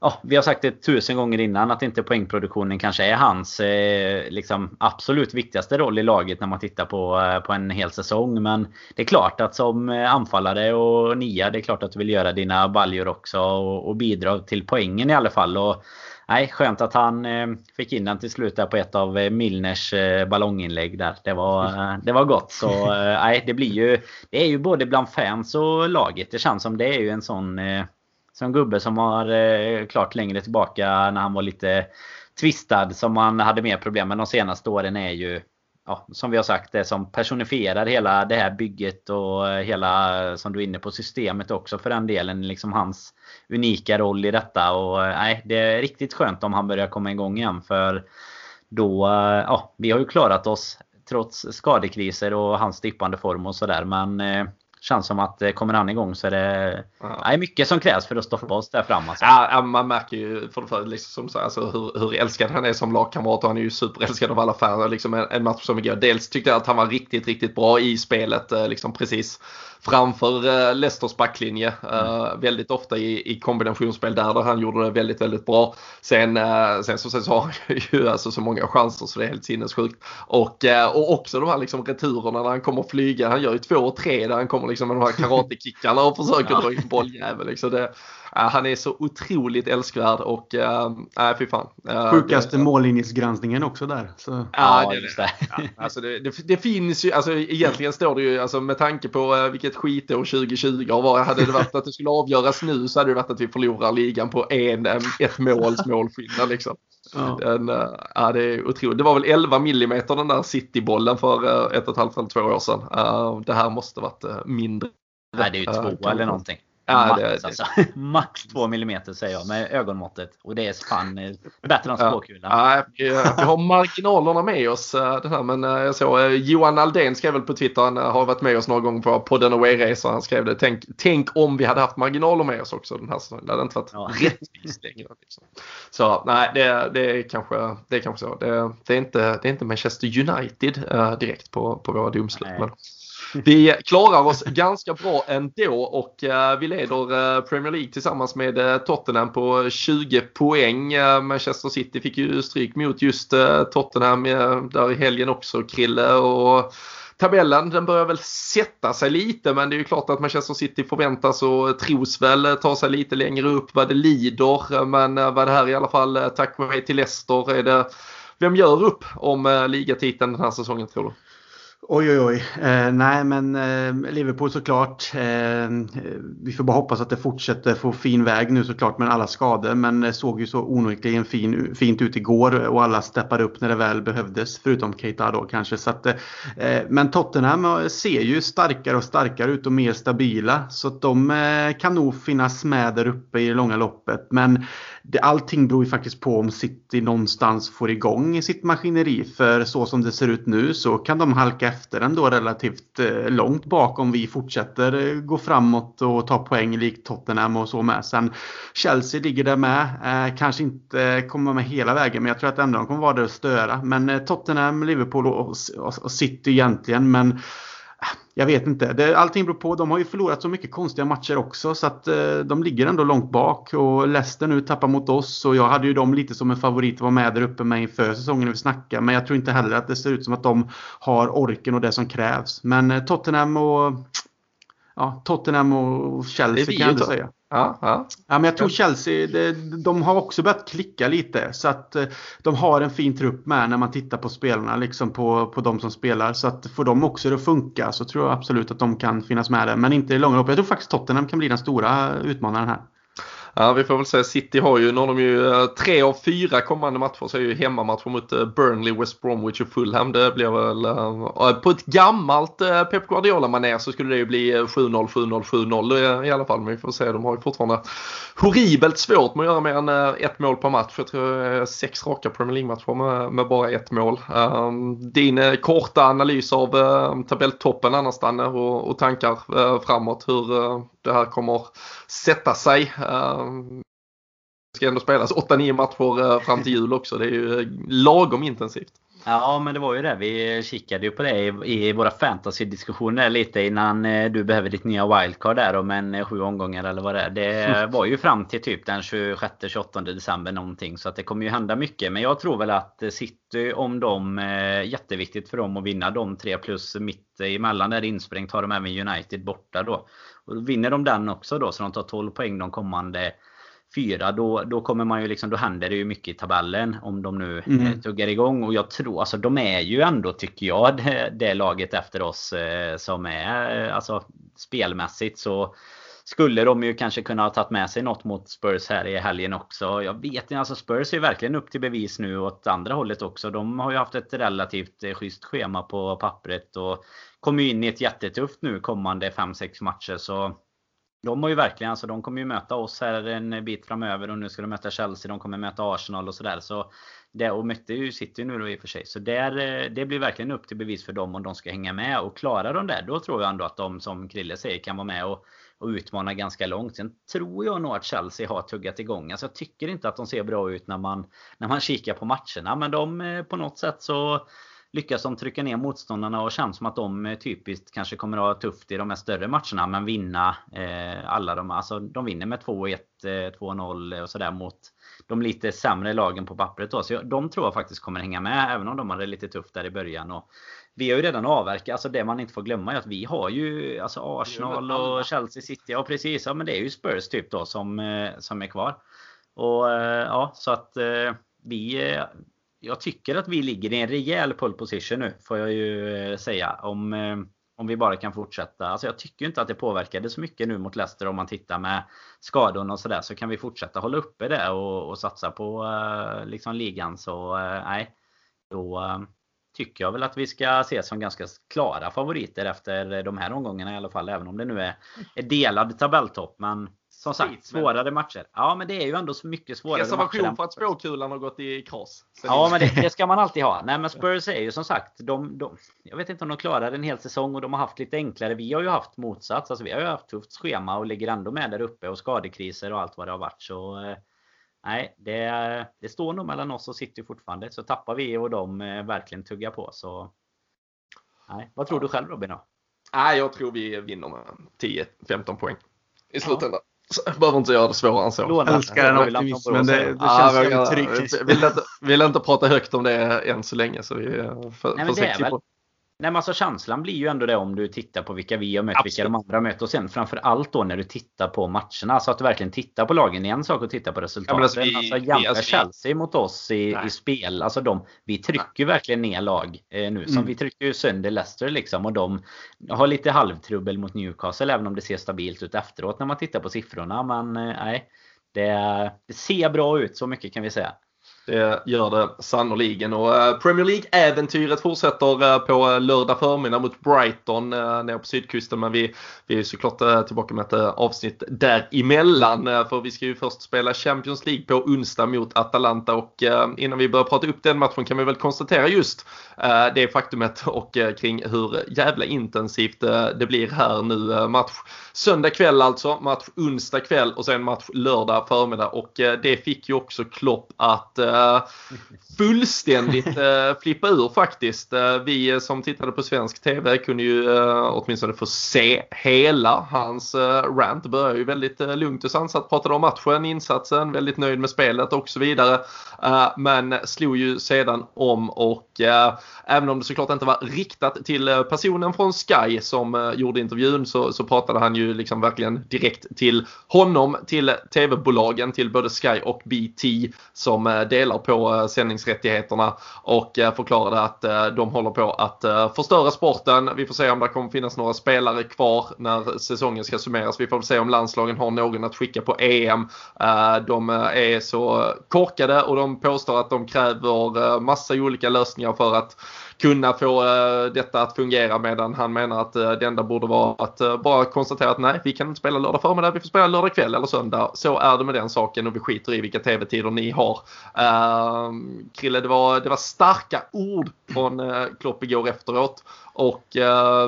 ja, vi har sagt det tusen gånger innan att inte poängproduktionen kanske är hans eh, liksom, absolut viktigaste roll i laget när man tittar på, eh, på en hel säsong. Men det är klart att som eh, anfallare och nia, det är klart att du vill göra dina baljor också och, och bidra till poängen i alla fall. Och, nej, skönt att han eh, fick in den till slut där på ett av eh, Milners eh, ballonginlägg där. Det var, det var gott. Så nej, det blir ju... Det är ju både bland fans och laget. Det känns som det är ju en sån som gubbe som har eh, klart längre tillbaka när han var lite tvistad som han hade mer problem med de senaste åren är ju ja, som vi har sagt det som personifierar hela det här bygget och eh, hela som du är inne på systemet också för den delen. Liksom hans unika roll i detta och eh, nej, det är riktigt skönt om han börjar komma igång igen för då, eh, ja, vi har ju klarat oss trots skadekriser och hans dippande form och sådär men eh, Känns som att eh, kommer han igång så är det ja. nej, mycket som krävs för att stoppa oss där fram. Alltså. Ja, man märker ju för det första liksom så, alltså, hur, hur älskad han är som lagkamrat och han är ju superälskad av alla fans. Liksom en, en match som igår. Dels tyckte jag att han var riktigt, riktigt bra i spelet eh, liksom precis framför uh, Leicesters backlinje. Uh, väldigt ofta i, i kombinationsspel där, där han gjorde det väldigt, väldigt bra. Sen, uh, sen så, sen så har han <laughs> ju alltså så många chanser så det är helt sinnessjukt. Och, och också de här liksom returerna när han kommer flyga. Han gör ju två och tre där han kommer liksom med de här <laughs> karatekickarna och försöker ja. dra in bolljävel. Liksom det, han är så otroligt älskvärd och nej äh, fy fan. Sjukaste det, mållinjesgranskningen också där. Så. Ja, det, det. Ja, alltså det, det, det, finns ju, alltså egentligen står det ju, alltså med tanke på vilket skitår 2020 har varit. Hade det varit att det skulle avgöras nu så hade det varit att vi förlorar ligan på en, ett måls målskillnad liksom. Ja. Den, ja, det är otroligt. Det var väl 11 millimeter den där citybollen för ett och ett halvt eller två år sedan. Det här måste varit mindre. Nej, det är ju två eller någonting. Ja, max, det, alltså. <laughs> max 2 mm säger jag med ögonmåttet. Och det är fan eh, bättre än spåkulan. Ja, vi, har marginalerna med oss. Eh, den här, men eh, jag såg Johan Aldén skrev väl på Twitter, han har varit med oss några gånger på podden Away-resor. Han skrev det, tänk, tänk om vi hade haft marginaler med oss också den här säsongen. Det hade inte varit ja. <laughs> rättvist längre. Liksom. Så nej, det, det, är kanske, det är kanske så. Det, det, är, inte, det är inte Manchester United direkt på, på våra domslut. Vi klarar oss ganska bra ändå och eh, vi leder eh, Premier League tillsammans med eh, Tottenham på 20 poäng. Manchester City fick ju stryk mot just Tottenham där i helgen också, Krille. Och tabellen den börjar väl sätta sig lite men det är ju klart att Manchester City förväntas och tros väl ta sig lite längre upp vad det lider. Men vad det här i alla fall tack vare till Leicester är det vem gör upp om ligatiteln den här säsongen tror du? Oj, oj, oj. Eh, nej, men eh, Liverpool såklart. Eh, vi får bara hoppas att det fortsätter få fin väg nu såklart med alla skador. Men det såg ju så onekligen fin, fint ut igår och alla steppade upp när det väl behövdes. Förutom Keita då kanske. Så att, eh, men Tottenham eh, ser ju starkare och starkare ut och mer stabila. Så att de eh, kan nog finnas med där uppe i det långa loppet. Men det, allting beror ju faktiskt på om City någonstans får igång sitt maskineri. För så som det ser ut nu så kan de halka efter ändå relativt eh, långt bak om vi fortsätter eh, gå framåt och ta poäng likt Tottenham och så med. Sen Chelsea ligger där med. Eh, kanske inte kommer med hela vägen men jag tror att ändå de kommer vara där och störa. Men eh, Tottenham, Liverpool och, och, och City egentligen. Men jag vet inte. Det, allting beror på. De har ju förlorat så mycket konstiga matcher också så att eh, de ligger ändå långt bak. Och Leicester nu tappar mot oss och jag hade ju dem lite som en favorit att vara med där uppe med inför säsongen när vi snackar. Men jag tror inte heller att det ser ut som att de har orken och det som krävs. Men eh, Tottenham och ja, Tottenham och Chelsea kan jag ändå säga. Ja, ja. ja, men jag tror Chelsea, de, de har också börjat klicka lite. Så att eh, de har en fin trupp med när man tittar på spelarna, liksom på, på de som spelar. Så att får de också att funka så tror jag absolut att de kan finnas med där. Men inte i långa lopp. Jag tror faktiskt Tottenham kan bli den stora utmanaren här. Ja, vi får väl säga City har ju, nu har de ju eh, tre av fyra kommande matcher så är ju hemmamatcher mot eh, Burnley, West Bromwich och Fulham. Det blir väl, eh, på ett gammalt Pep Guardiola-manér så skulle det ju bli 7-0, 7-0, 7-0 i alla fall. Men vi får se, de har ju fortfarande horribelt svårt med att göra mer än ett mål per match. Jag tror det är sex raka Premier League-matcher med, med, bara ett mål. Din korta analys av tabelltoppen annars Danne och, och tankar framåt hur det här kommer sätta sig ska ändå spelas 8-9 matcher fram till jul också. Det är ju lagom intensivt. Ja men det var ju det. Vi kikade ju på det i, i våra fantasy-diskussioner lite innan eh, du behöver ditt nya wildcard där om en eh, sju omgångar eller vad det är. Det <laughs> var ju fram till typ den 26-28 december någonting. Så att det kommer ju hända mycket. Men jag tror väl att City, om de, eh, jätteviktigt för dem att vinna de tre plus mitt emellan där insprängt har de även United borta då. Och vinner de den också då så de tar 12 poäng de kommande fyra, då, då kommer man ju liksom, då händer det ju mycket i tabellen om de nu mm. Eh, tuggar igång. Och jag tror, alltså de är ju ändå, tycker jag, det, det laget efter oss eh, som är, eh, alltså spelmässigt så skulle de ju kanske kunna ha tagit med sig något mot Spurs här i helgen också. Jag vet inte, alltså Spurs är verkligen upp till bevis nu åt andra hållet också. De har ju haft ett relativt eh, schysst schema på pappret och kommer in i ett jättetufft nu kommande 5-6 matcher. Så de har ju verkligen, alltså de kommer ju möta oss här en bit framöver och nu ska de möta Chelsea, de kommer möta Arsenal och sådär. Så det, och mötte ju City nu då i och för sig. Så där, eh, det blir verkligen upp till bevis för dem om de ska hänga med. Och klarar de det, då tror jag ändå att de som Krille säger kan vara med och, och utmana ganska långt. Sen tror jag nog att Chelsea har tuggat igång. Alltså jag tycker inte att de ser bra ut när man, när man kikar på matcherna. Men de eh, på något sätt så lyckas de trycka ner motståndarna och känns som att de eh, typiskt kanske kommer att ha tufft i de här större matcherna men vinna eh, alla de, alltså de vinner med 2-1, 2-0 eh, och sådär mot de lite sämre lagen på pappret då. Så jag, de tror jag faktiskt kommer hänga med även om de hade lite tufft där i början. Och vi har ju redan avverkat, alltså det man inte får glömma är att vi har ju alltså Arsenal och Chelsea City. Ja precis, ja men det är ju Spurs typ då som, eh, som är kvar. Och eh, ja, så att vi jag tycker att vi ligger i en rejäl pole position nu, får jag ju eh, säga. Om, eh, om vi bara kan fortsätta. Alltså jag tycker inte att det påverkade så mycket nu mot Leicester om man tittar med skadorna och sådär. Så kan vi fortsätta hålla uppe det och, och satsa på eh, liksom ligan. Så uh, nej, då eh, tycker jag väl att vi ska ses som ganska klara favoriter efter de här omgångarna i alla fall. Även om det nu är, är delad tabelltopp. Men som sagt, svårare matcher. Ja, men det är ju ändå så mycket svårare Reservation matcher. för att spåkulan har gått i kras. Ja, men det, det, ska man alltid ha. Nej, men Spurs är ju som sagt, de, de, jag vet inte om de klarar en hel säsong och de har haft lite enklare. Vi har ju haft motsats. Alltså, vi har ju haft tufft schema och ligger ändå med där uppe och skadekriser och allt vad det har varit. Så eh, nej, det, det står nog mellan oss och City fortfarande. Så tappar vi och de eh, verkligen tuggar på så. Nej, vad tror du själv Robin? Då? Nej, jag tror vi vinner med 10-15 poäng i slutändan. Jag behöver inte göra det svårare än så. Jag älskar den optimismen. Det, det känns ja, tryggt. Vill inte, vill inte prata högt om det än så länge. Så vi för, Nej, men det är väl, Nej men alltså känslan blir ju ändå det om du tittar på vilka vi har mött, Absolut. vilka de andra har mött. Och sen framförallt då när du tittar på matcherna. Så att du verkligen tittar på lagen. Det är en sak att titta på resultaten. Ja, alltså, vi, alltså jämför alltså, Chelsea mot oss i, i spel. Alltså de, vi trycker verkligen ner lag eh, nu. Som mm. vi trycker ju sönder Leicester liksom. Och de har lite halvtrubbel mot Newcastle. Även om det ser stabilt ut efteråt när man tittar på siffrorna. Men eh, nej. Det, det ser bra ut, så mycket kan vi säga. Det gör det sannoliken. Och eh, Premier League-äventyret fortsätter eh, på eh, lördag förmiddag mot Brighton nere på sydkusten. Men vi, vi är såklart tillbaka med ett avsnitt däremellan. För vi ska ju först spela Champions League på onsdag mot Atalanta. Och innan vi börjar prata upp den matchen kan vi väl konstatera just det faktumet och kring hur jävla intensivt det blir här nu. Match söndag kväll alltså, match onsdag kväll och sen match lördag förmiddag. Och det fick ju också Klopp att Eh, fullständigt uh, flippa ur faktiskt. Uh, vi som tittade på svensk TV kunde ju uh, åtminstone få se hela hans uh, rant. Började ju väldigt uh, lugnt och sansat, pratade om matchen, insatsen, väldigt nöjd med spelet och så vidare. men slog ju sedan om och även om det såklart inte var riktat till personen från Sky som gjorde intervjun så, så pratade han ju liksom verkligen direkt till honom, till TV-bolagen, till både Sky och BT som delar på eh, sändningsrättigheterna och eh, förklarade att eh, de håller på att förstöra sporten. Vi får se om det kommer finnas några spelare kvar när säsongen ska summeras. Vi får se om landslagen har någon att skicka på EM. De är så korkade och de påstår att de kräver massa olika lösningar för att kunna få eh, detta att fungera medan han menar att eh, det enda borde vara att eh, bara konstatera att nej, vi kan inte spela lördag förmiddag, vi får spela lördag kväll eller söndag. Så är det med den saken och vi skiter i vilka tv-tider ni har. Uh, Krille, det var, det var starka ord från uh, Klopp igår efteråt. Och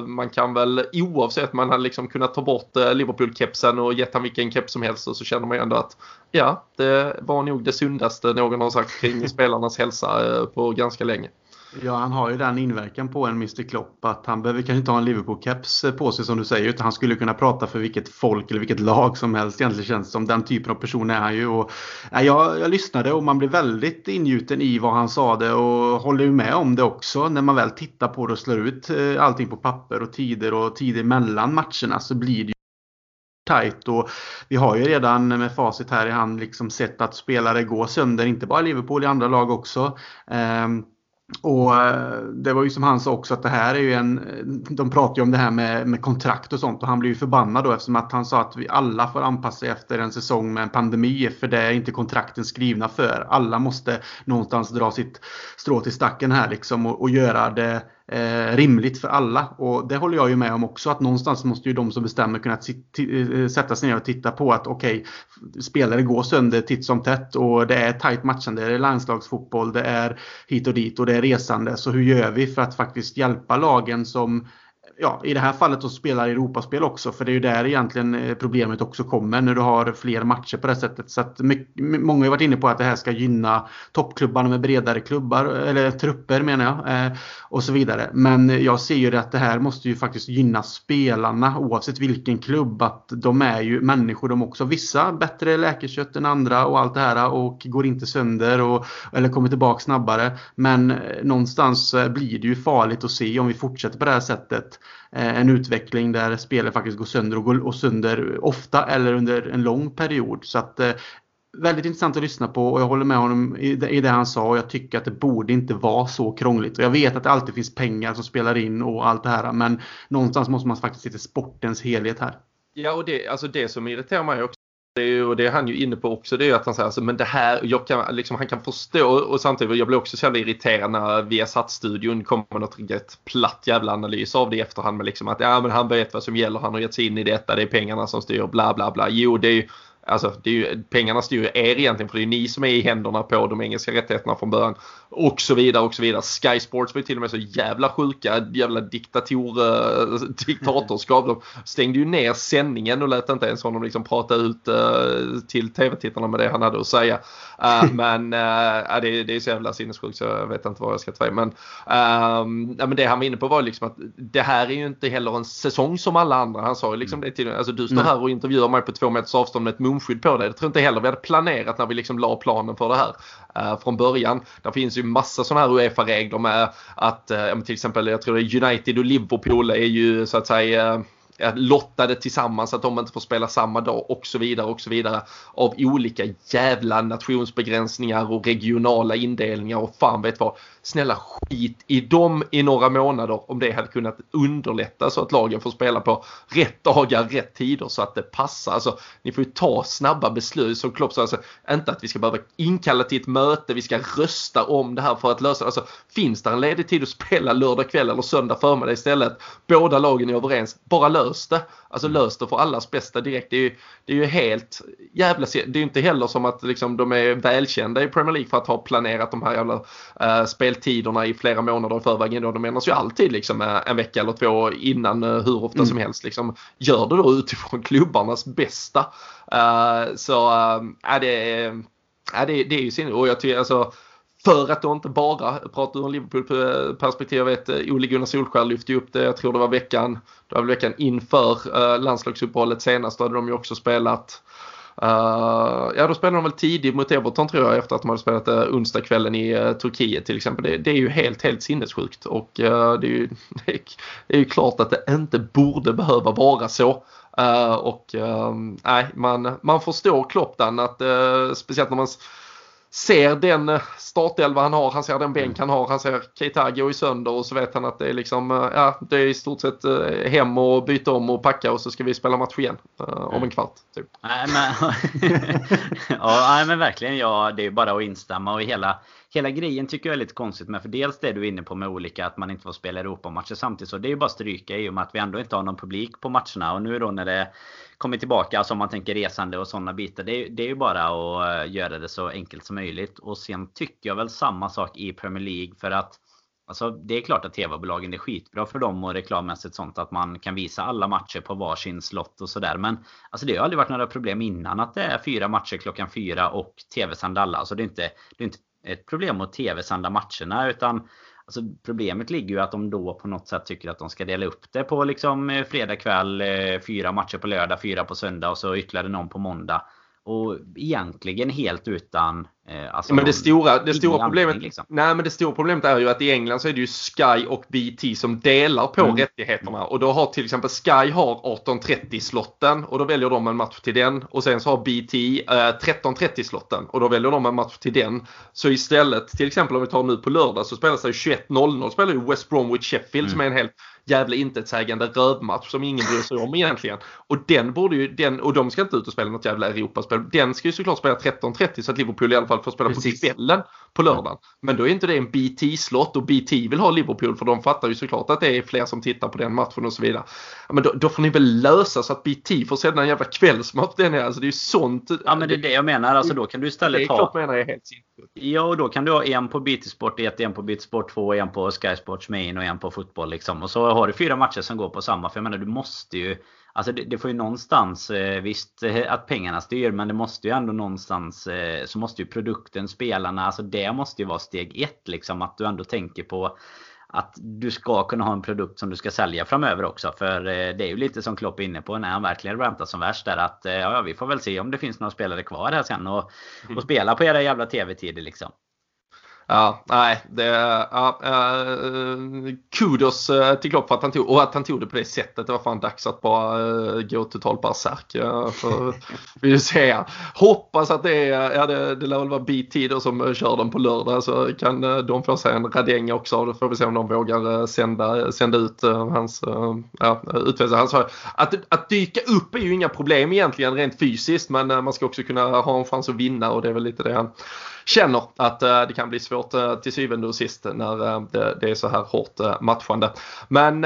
man kan väl oavsett man hade liksom kunnat ta bort Liverpool-kepsen och gett han vilken keps som helst så känner man ju ändå att ja, det var nog det sundaste någon har sagt kring <laughs> spelarnas hälsa på ganska länge. Ja, han har ju den inverkan på en Mr Klopp att han behöver kanske inte ha en Liverpool-keps eh, på sig som du säger utan han skulle kunna prata för vilket folk eller vilket lag som helst egentligen känns som. Den typen av person är han ju. Och, ja, jag, jag lyssnade och man blev väldigt ingjuten i vad han sade och håller ju med om det också. När man väl tittar på det och slår ut eh, allting på papper och tider och tider mellan matcherna så blir det ju tajt. och vi har ju redan med facit här i hand liksom sett att spelare går sönder, inte bara Liverpool i andra lag också. Um, och eh, det var ju som han sa också att det här är ju en, de pratar ju om det här med, med kontrakt och sånt och han blir ju förbannad då eftersom att han sa att vi alla får anpassa sig efter en säsong med en pandemi för det är inte kontrakten skrivna för. Alla måste någonstans dra sitt strå till stacken här liksom och, och göra det eh, rimligt för alla. Och det håller jag ju med om också att någonstans måste ju de som bestämmer kunna eh, sätta sig ner och titta på att okej, okay, spelare går sönder titt som tätt och det är tajt matchande, det är landslagsfotboll, det är hit och dit och det är resande. Så hur gör vi för att faktiskt hjälpa lagen som ja, i det här fallet att spela Europaspel också. För det är ju där egentligen eh, problemet också kommer när du har fler matcher på det sättet. Så att mycket, många har varit inne på att det här ska gynna toppklubbarna med bredare klubbar, eller trupper menar jag. Eh, och så vidare. Men jag ser ju att det här måste ju faktiskt gynna spelarna oavsett vilken klubb. Att de är ju människor de också. Vissa bättre läkekött än andra och allt det här och går inte sönder och, eller kommer tillbaka snabbare. Men eh, någonstans eh, blir det ju farligt att se om vi fortsätter på det här sättet. Eh, en utveckling där spelare faktiskt går sönder och går sönder ofta eller under en lång period. Så att eh, väldigt intressant att lyssna på och jag håller med honom i det, han sa och jag tycker att det borde inte vara så krångligt. Och jag vet att det alltid finns pengar som spelar in och allt det här men någonstans måste man faktiskt se till sportens helhet här. Ja och det, alltså det som irriterar mig också det är, och det är han ju inne på också, det är att han säger alltså, men det här, jag kan, liksom, han kan förstå och samtidigt, jag blir också så jävla irriterad när Viasat-studion kommer med något riktigt platt jävla analys av det i efterhand med liksom att ja men han vet vad som gäller, han har gett sig in i detta, det är pengarna som styr, bla bla bla. Jo, det är ju Alltså ju, pengarna styr ju er egentligen för det är ni som är i händerna på de engelska rättigheterna från början. Och så vidare och så vidare. Sky Sports var ju till och med så jävla sjuka, jävla diktator, äh, <laughs> diktatorskap. De stängde ju ner sändningen och lät inte ens honom liksom prata ut äh, till tv-tittarna med det han hade att säga. Äh, <laughs> men äh, det, det är så jävla sinnessjukt så jag vet inte vad jag ska ta Men, äh, men det han var inne på var liksom att det här är ju inte heller en säsong som alla andra. Han sa ju liksom det till alltså du står här och intervjuar mig på två meters avstånd med ett munskydd på dig. Det tror inte heller vi hade planerat när vi liksom la planen för det här eh, från början. Det finns ju massa sådana här Uefa-regler med att eh, till exempel jag tror det är United och Liverpool är ju så att säga eh, lottade tillsammans att de inte får spela samma dag och så vidare och så vidare. Av olika jävla nationsbegränsningar och regionala indelningar och fan vet vad. Snälla skit i dem i några månader om det hade kunnat underlätta så att lagen får spela på rätt dagar, rätt tider så att det passar. Alltså, ni får ju ta snabba beslut som Klopp sa. Alltså, inte att vi ska behöva inkalla till ett möte, vi ska rösta om det här för att lösa det. Alltså, finns det en ledig tid att spela lördag kväll eller söndag förmiddag istället? Båda lagen är överens. Bara lös det. Alltså mm. lös det för allas bästa direkt. Det är ju, det är ju helt jävla... Det är ju inte heller som att liksom, de är välkända i Premier League för att ha planerat de här jävla uh, speltiderna i flera månader i förväg. De menas ju alltid liksom, uh, en vecka eller två innan uh, hur ofta mm. som helst. Liksom, gör det då utifrån <laughs> klubbarnas bästa. så äh, det, är, äh, det, det är ju sin... Och jag tycker alltså för att då inte bara prata ur Liverpool-perspektiv. Jag vet eh, Ole Gunnar Solskjaer lyfte upp det, jag tror det var veckan, det var veckan inför eh, landslagsuppehållet senast. Då hade de ju också spelat Uh, ja, då spelade de väl tidigt mot Everton tror jag efter att de hade spelat uh, onsdagskvällen i uh, Turkiet till exempel. Det, det, är ju helt, helt sinnessjukt och det är, ju, <laughs> det är ju klart att det inte borde behöva vara så. och nej, man, man förstår Klopp den att speciellt när man ser den eh, startelva han har, han ser den bänk mm. han har, han ser Keita gå i sönder och så vet han att det är liksom, eh, ja det är i stort sett eh, hem och byta om och packa och så ska vi spela match igen om en mm. kvart. Typ. Nej, men, <laughs> ja, men verkligen, ja, det är bara att instämma och hela, hela grejen tycker jag är lite konstigt med. För dels det du är inne på med olika att man inte får spela Europamatcher samtidigt. Så det är ju bara stryka i och med att vi ändå inte har någon publik på matcherna. Och nu då när det kommer tillbaka, alltså om man tänker resande och sådana bitar. Det är, det är ju bara att eh, göra det så enkelt som möjligt. Och sen tycker jag väl samma sak i Premier League. För att Alltså det är klart att TV-bolagen är skitbra för dem och reklammässigt sånt att man kan visa alla matcher på varsin slott och sådär. Men alltså det har aldrig varit några problem innan att det är fyra matcher klockan fyra och TV-sända alla. Alltså det är inte, det är inte ett problem att TV-sända matcherna utan Alltså problemet ligger ju att de då på något sätt tycker att de ska dela upp det på liksom eh, fredag kväll, eh, fyra matcher på lördag, fyra på söndag och så ytterligare någon på måndag. Och egentligen helt utan Eh, alltså men det stora, det stora problemet, liksom. nej, men det stora problemet är ju att i England så är det ju Sky och BT som delar på mm. rättigheterna. Och då har till exempel Sky har 18.30 slotten och då väljer de en match till den. Och sen så har BT eh, 13.30 slotten och då väljer de en match till den. Så istället, till exempel om vi tar nu på lördag så spelas det 21.00 spelar ju West Bromwich Sheffield mm. som är en helt jävla intetsägande rövmatch som ingen bryr sig om egentligen. Och den borde ju, den, och de ska inte ut och spela något jävla Europaspel. Den ska ju såklart spela 13.30 så att Liverpool i alla fall får spela Precis. på kvällen på lördagen. Men då är inte det en BT-slott och BT vill ha Liverpool för de fattar ju såklart att det är fler som tittar på den matchen och så vidare. Men då, då får ni väl lösa så att BT får sända en jävla kvällsmatch den är. Alltså det är ju sånt. Ja men det är det jag menar. Alltså då kan du istället ha. Det är klart menar jag helt sinnessjukt. Ja och då kan du ha en på BT Sport 1, en på BT Sport 2, en på Sky Sports Main och en på fotboll liksom. Och så har du fyra matcher som går på samma. För jag menar du måste ju Alltså det, det, får ju någonstans, eh, visst eh, att pengarna styr men det måste ju ändå någonstans eh, så måste ju produkten, spelarna, alltså det måste ju vara steg ett liksom. Att du ändå tänker på att du ska kunna ha en produkt som du ska sälja framöver också. För eh, det är ju lite som Klopp är inne på när han verkligen rantar som värst där att eh, ja, vi får väl se om det finns några spelare kvar här sen och, och spela på era jävla tv-tider liksom. Ja, nej, det, ja, uh, kudos uh, till Klopp för att han tog, och att han tog det på det sättet. Det var fan dags att bara uh, gå total bärsärk. Uh, <laughs> vi se. Hoppas att det är, ja det, det lär väl vara då som kör den på lördag så kan uh, de få sig en radäng också. Då får vi se om de vågar sända, sända ut hans ja, utfästelse. Att, att dyka upp är ju inga problem egentligen rent fysiskt men man ska också kunna ha en chans att vinna och det är väl lite det han känner att eh, det kan bli svårt eh, till syvende och sist när eh, det är så här hårt matchande. Men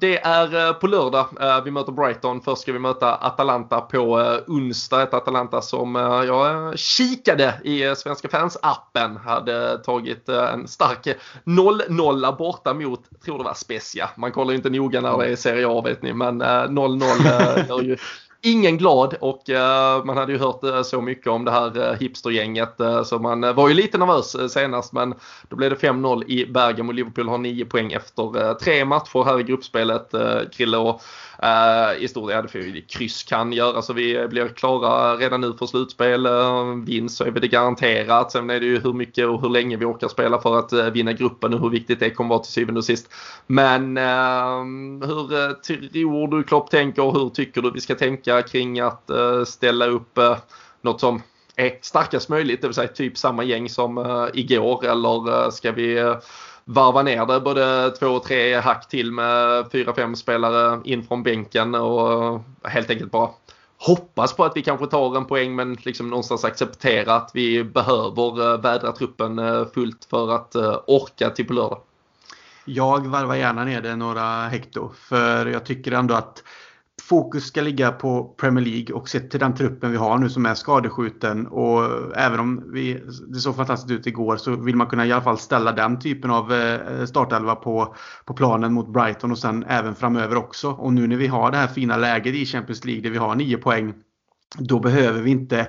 det är på lördag vi möter Brighton. Först ska vi möta Atalanta på onsdag. Ett Atalanta som jag kikade i Svenska fans-appen hade tagit en stark 0-0 borta mot, tror det var Spezia. Man kollar ju inte noga när det är Serie A vet ni, men 0-0 gör ju <laughs> ingen glad och eh, man hade ju hört eh, så mycket om det här eh, hipstergänget så man var ju lite nervös senast men då blev det 5-0 i Bergamo och Liverpool har 9 poäng efter tre matcher här i gruppspelet. Krille och I stort sett, för kryss kan göra så vi blir klara redan nu för slutspel. Vinst så är vi det garanterat. Sen är det ju hur mycket och hur länge vi orkar spela för att vinna gruppen och hur viktigt det kommer vara till syvende och sist. Men ehm, hur tror du Klopp tänker och hur tycker du vi ska tänka kring att eh, ställa upp eh, något som är starkast möjligt, det vill säga typ samma gäng som eh, igår eller ska vi varva ner det både två och tre hack till med fyra, fem spelare in från bänken och helt enkelt bara hoppas på att vi kanske tar en poäng men liksom någonstans acceptera att vi behöver vädra truppen fullt för att orka till på lördag. Jag varvar gärna ner det några hekto för jag tycker ändå att fokus ska ligga på Premier League och sett till den truppen vi har nu som är skadeskjuten och även om vi, det såg fantastiskt ut igår så vill man kunna i alla fall ställa den typen av eh, startelva på, på planen mot Brighton och sen även framöver också. Och nu när vi har det här fina läget i Champions League där vi har nio poäng då behöver vi inte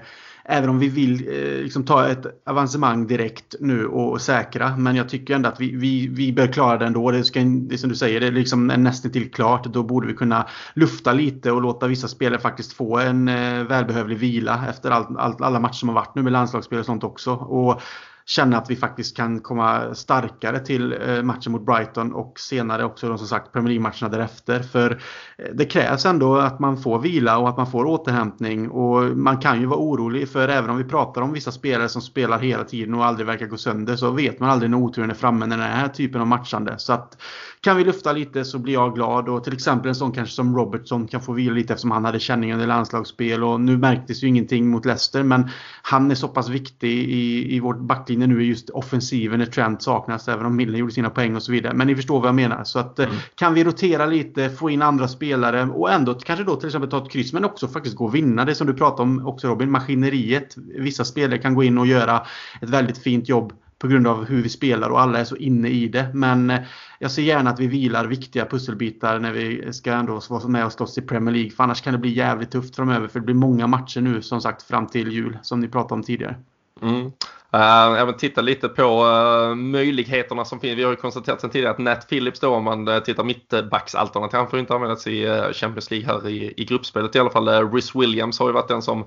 Även om vi vill eh, liksom ta ett avancemang direkt nu och, och, säkra. Men jag tycker ändå att vi, vi, vi bör klara det ändå. Det, ska, det som du säger, det är liksom nästan till klart. Då borde vi kunna lufta lite och låta vissa spelare faktiskt få en eh, välbehövlig vila efter all, all, alla matcher som har varit nu med landslagsspel och sånt också. Och känna att vi faktiskt kan komma starkare till eh, matchen mot Brighton och senare också som sagt Premier League-matcherna därefter. För eh, det krävs ändå att man får vila och att man får återhämtning och man kan ju vara orolig för även om vi pratar om vissa spelare som spelar hela tiden och aldrig verkar gå sönder så vet man aldrig när oturen är framme när den här typen av matchande. Så att kan vi lufta lite så blir jag glad och till exempel en sån kanske som Robertson kan få vila lite eftersom han hade känning under landslagsspel och nu märktes ju ingenting mot Leicester men han är så pass viktig i, i vårt backlinje backlinjen nu är just offensiven när Trent saknas, även om Milner gjorde sina poäng och så vidare. Men ni förstår vad jag menar. Så att mm. kan vi rotera lite, få in andra spelare och ändå kanske då till exempel ta ett kryss, men också faktiskt gå och vinna. Det som du pratade om också Robin, maskineriet. Vissa spelare kan gå in och göra ett väldigt fint jobb på grund av hur vi spelar och alla är så inne i det. Men eh, jag ser gärna att vi vilar viktiga pusselbitar när vi ska ändå vara med och slåss i Premier League. För annars kan det bli jävligt tufft framöver. För det blir många matcher nu som sagt fram till jul som ni pratade om tidigare. Mm. Jag även titta lite på eh, möjligheterna som finns. Vi har ju konstaterat sedan tidigare att Nat Phillips då om man eh, tittar mittbacksalternativ, han får inte användas i Champions League här i, i gruppspelet i alla fall. Rhys Williams har ju varit den som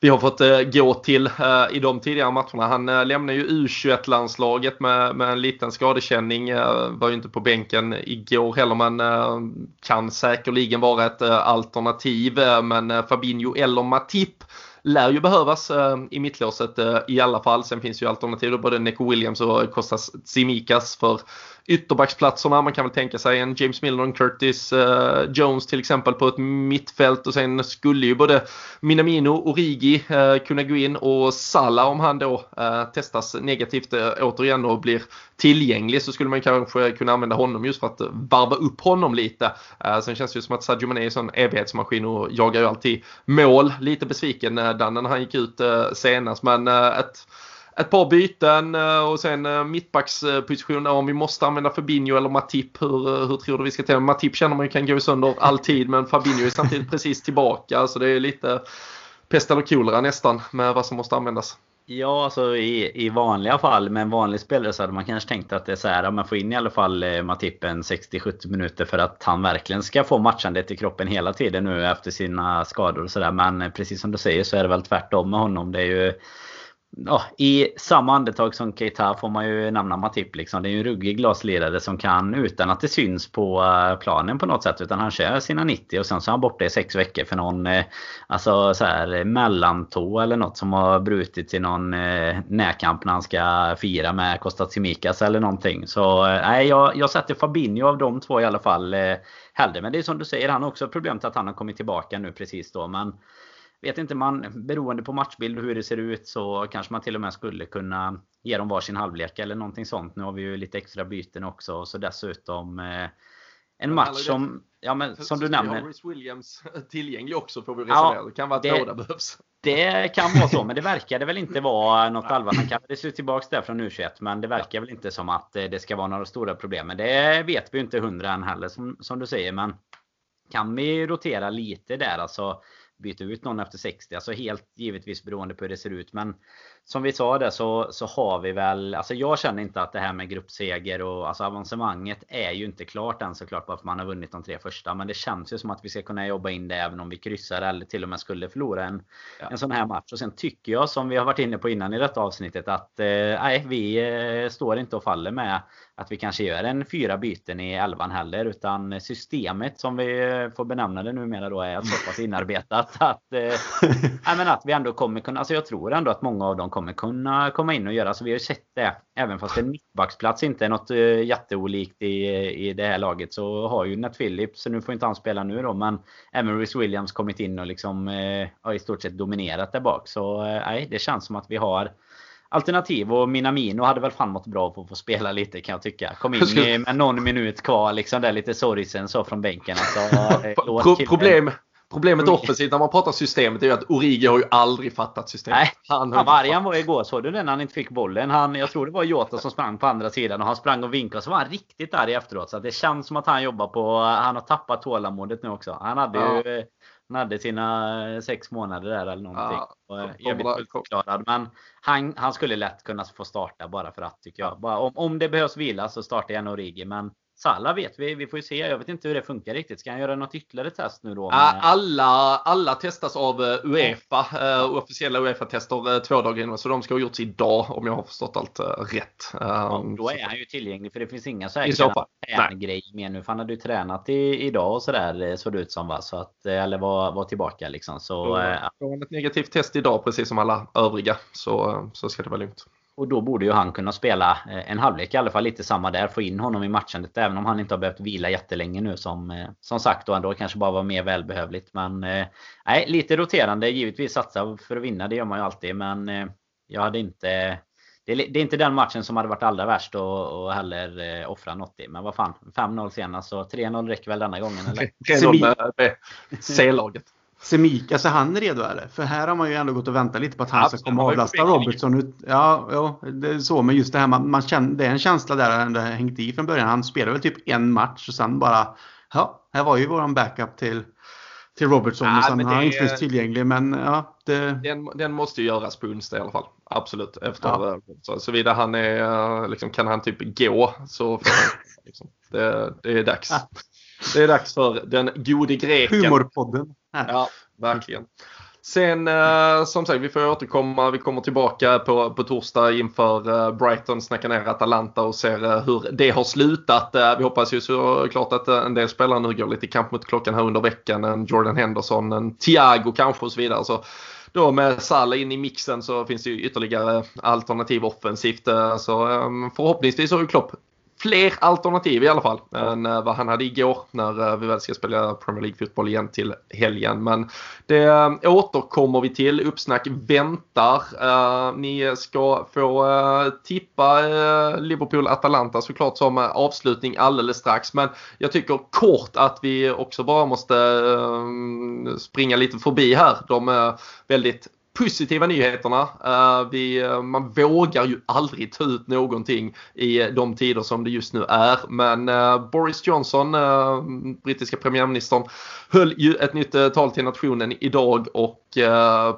vi har fått gå till i de tidigare matcherna. Han lämnar ju U21-landslaget med, med en liten skadekänning. Var ju inte på bänken igår heller men kan säkerligen vara ett alternativ. Men Fabinho eller Matip lär ju behövas eh, i mittlåset eh, i alla fall. Sen finns ju alternativ både Neco Williams och Kostas Tsimikas för ytterbacksplatserna. Man kan väl tänka sig en James Milner och Curtis uh, Jones till exempel på ett mittfält och sen skulle ju både Minamino och Rigi uh, eh, kunna gå in och Salla om han då uh, testas negativt återigen och blir tillgänglig så skulle man kanske kunna använda honom just för att varva upp honom lite. sen känns det ju som att Sadio Mané är en sån evighetsmaskin och jagar ju alltid mål. Lite besviken Dan när han gick ut senast men ett ett par byten eh, och sen eh, mittbacksposition om vi måste använda Fabinho eller Matip. Hur, eh, hur tror du vi ska tänka? Matip känner man ju kan gå sönder alltid men Fabinho är samtidigt precis tillbaka så det är lite pest eller kolera nästan med vad som måste användas. Ja, alltså i, i vanliga fall med en vanlig spelare så hade man kanske tänkt att det är så här, man får in i alla fall Matip en 60-70 minuter för att han verkligen ska få matchandet i kroppen hela tiden nu efter sina skador och sådär. Men precis som du säger så är det väl tvärtom med honom. Det är ju ja, I samma andetag som Keita får man ju nämna Matip. Liksom. Det är ju en ruggig glasledare som kan utan att det syns på eh, planen på något sätt. Utan han kör sina 90 och sen så är han borta i sex veckor för någon eh, alltså, så här, eh, mellantå eller något som har brutit i någon närkamp när han ska fira med Costa Simicas eller någonting. Så nej, jag, jag sätter Fabinho av de två i alla fall hellre. Men det är som du säger, han har också problem till att han har kommit tillbaka nu precis då. Men vet inte man, beroende på matchbild och hur det ser ut så kanske man till och med skulle kunna ge dem varsin halvlek eller någonting sånt. Nu har vi ju lite extra byten också så dessutom eh, en match som, ja men som du nämner. Rhys Williams <laughs> tillgänglig också får vi reservera. Ja, det kan vara att det, båda behövs. Det kan vara så, men det verkade väl inte vara något <laughs> allvarligt. Han kallades ju tillbaks där från U21, men det verkar väl inte som att det ska vara några stora problem. Men det vet vi ju inte hundra än heller som, som du säger. Men kan vi rotera lite där alltså byta ut någon efter 60. Alltså helt givetvis beroende på hur det ser ut. Men som vi sa där så, så har vi väl, alltså jag känner inte att det här med gruppseger och alltså avancemanget är ju inte klart än såklart bara för man har vunnit de tre första. Men det känns ju som att vi ska kunna jobba in det även om vi kryssar eller till och med skulle förlora en, ja. en sån här match. Och sen tycker jag som vi har varit inne på innan i detta avsnittet att eh, nej, vi eh, står inte och faller med att vi kanske gör en fyra byten i elvan heller. Utan systemet som vi får benämna det numera då är så pass inarbetat att, eh, <laughs> men att vi ändå kommer kunna, alltså jag tror ändå att många av dem kommer kunna komma in och göra. Så vi har sett det. Även fast en mittbacksplats inte är något uh, jätteolikt i, i det här laget så har ju Nat Phillips, nu får inte han spela nu då, men även Rhys Williams kommit in och liksom uh, har i stort sett dominerat där bak. Så uh, nej, det känns som att vi har alternativ och Minamino hade väl fan mått bra på att få spela lite kan jag tycka. Kom in med någon minut kvar liksom där lite sorgsen så från bänken. Alltså, <laughs> problem, Problemet offensivt när man pratar systemet är ju att Origi har ju aldrig fattat systemet. Nej, han, han var arg han var igår. Såg du det när han inte fick bollen? Han, jag tror det var Jota som sprang på andra sidan och han sprang och vinkade. Så var han riktigt arg efteråt. Så det känns som att han jobbar på... Han har tappat tålamodet nu också. Han hade ja. ju... Han hade sina sex månader där eller någonting. Ja, evigt förklarad. Men han, han skulle lätt kunna få starta bara för att tycker jag. Bara, om, om det behövs vila så startar jag Origi. Men Salah vet vi, vi får ju se. Jag vet inte hur det funkar riktigt. Ska han göra något ytterligare test nu då? Alla, alla testas av eh, Uefa. Uh, officiella Uefa-tester uh, två dagar innan. Så de ska ha gjorts idag om jag har förstått allt rätt. Ja, då är han ju tillgänglig för det finns inga säkra grejer mer nu. För han hade ju tränat i, idag och sådär såg det ut som va. Så att, eller var, var tillbaka liksom. Så, Får han ett negativt test idag precis som alla övriga så, så ska det vara lugnt. Och då borde ju han kunna spela eh, en halvlek i alla fall lite samma där. Få in honom i matchandet även om han inte har behövt vila jättelänge nu som, eh, som sagt och ändå kanske bara var mer välbehövligt. Men eh, nej, lite roterande. Givetvis satsa för att vinna, det gör man ju alltid. Men jag hade inte det, är, det är inte den matchen som hade varit allra värst och, och heller eh, offra något i. Men vad fan, 5-0 senast så 3-0 räcker väl denna gången eller? <laughs> 3-0 med C-laget. Semikas, är han redo eller? För här har man ju ändå gått och väntat lite på att han ska komma och avlasta Robertson. Ut. Ja, ja, det är så. Men just det här, man, man känner, det är en känsla där han har hängt i från början. Han spelar väl typ en match och sen bara, ja, här var ju våran backup till till Robertson. Ja, sen han inte finns tillgänglig. Men, ja, det... den, den måste ju göras på onsdag i alla fall. Absolut. Efter, ja. så, såvida han är, liksom, kan han typ gå så får han, <laughs> liksom, det, det är dags. Ja. Det är dags för den gode greken. Humorpodden. Ja, verkligen. Sen eh, som sagt, vi får återkomma. Vi kommer tillbaka på, på torsdag inför eh, Brighton, snackar ner Atalanta och ser eh, hur det har slutat. Eh, vi hoppas ju såklart att eh, en del spelare nu går lite i kamp mot klockan här under veckan. En Jordan Henderson, en Thiago kanske och så vidare. Så då med Salah in i mixen så finns det ju ytterligare alternativ offensivt. Eh, så eh, förhoppningsvis har ju Klopp fler alternativ i alla fall än eh, vad han hade igår när eh, vi väl ska spela Premier League-fotboll igen till helgen. Men det eh, återkommer vi till. Uppsnack väntar. Ni ska få tippa Liverpool-Atalanta såklart som avslutning alldeles strax. Men jag tycker kort att vi också bara måste springa lite förbi här. De är väldigt positiva nyheterna. Uh, vi, eh, man vågar ju aldrig ta ut någonting i eh, de tider som det just nu är. Men uh, Boris Johnson, brittiska premiärministern, höll ju ett nytt tal till nationen idag och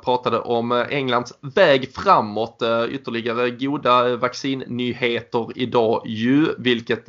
pratade om Englands väg framåt. Ytterligare goda vaccinnyheter idag ju, vilket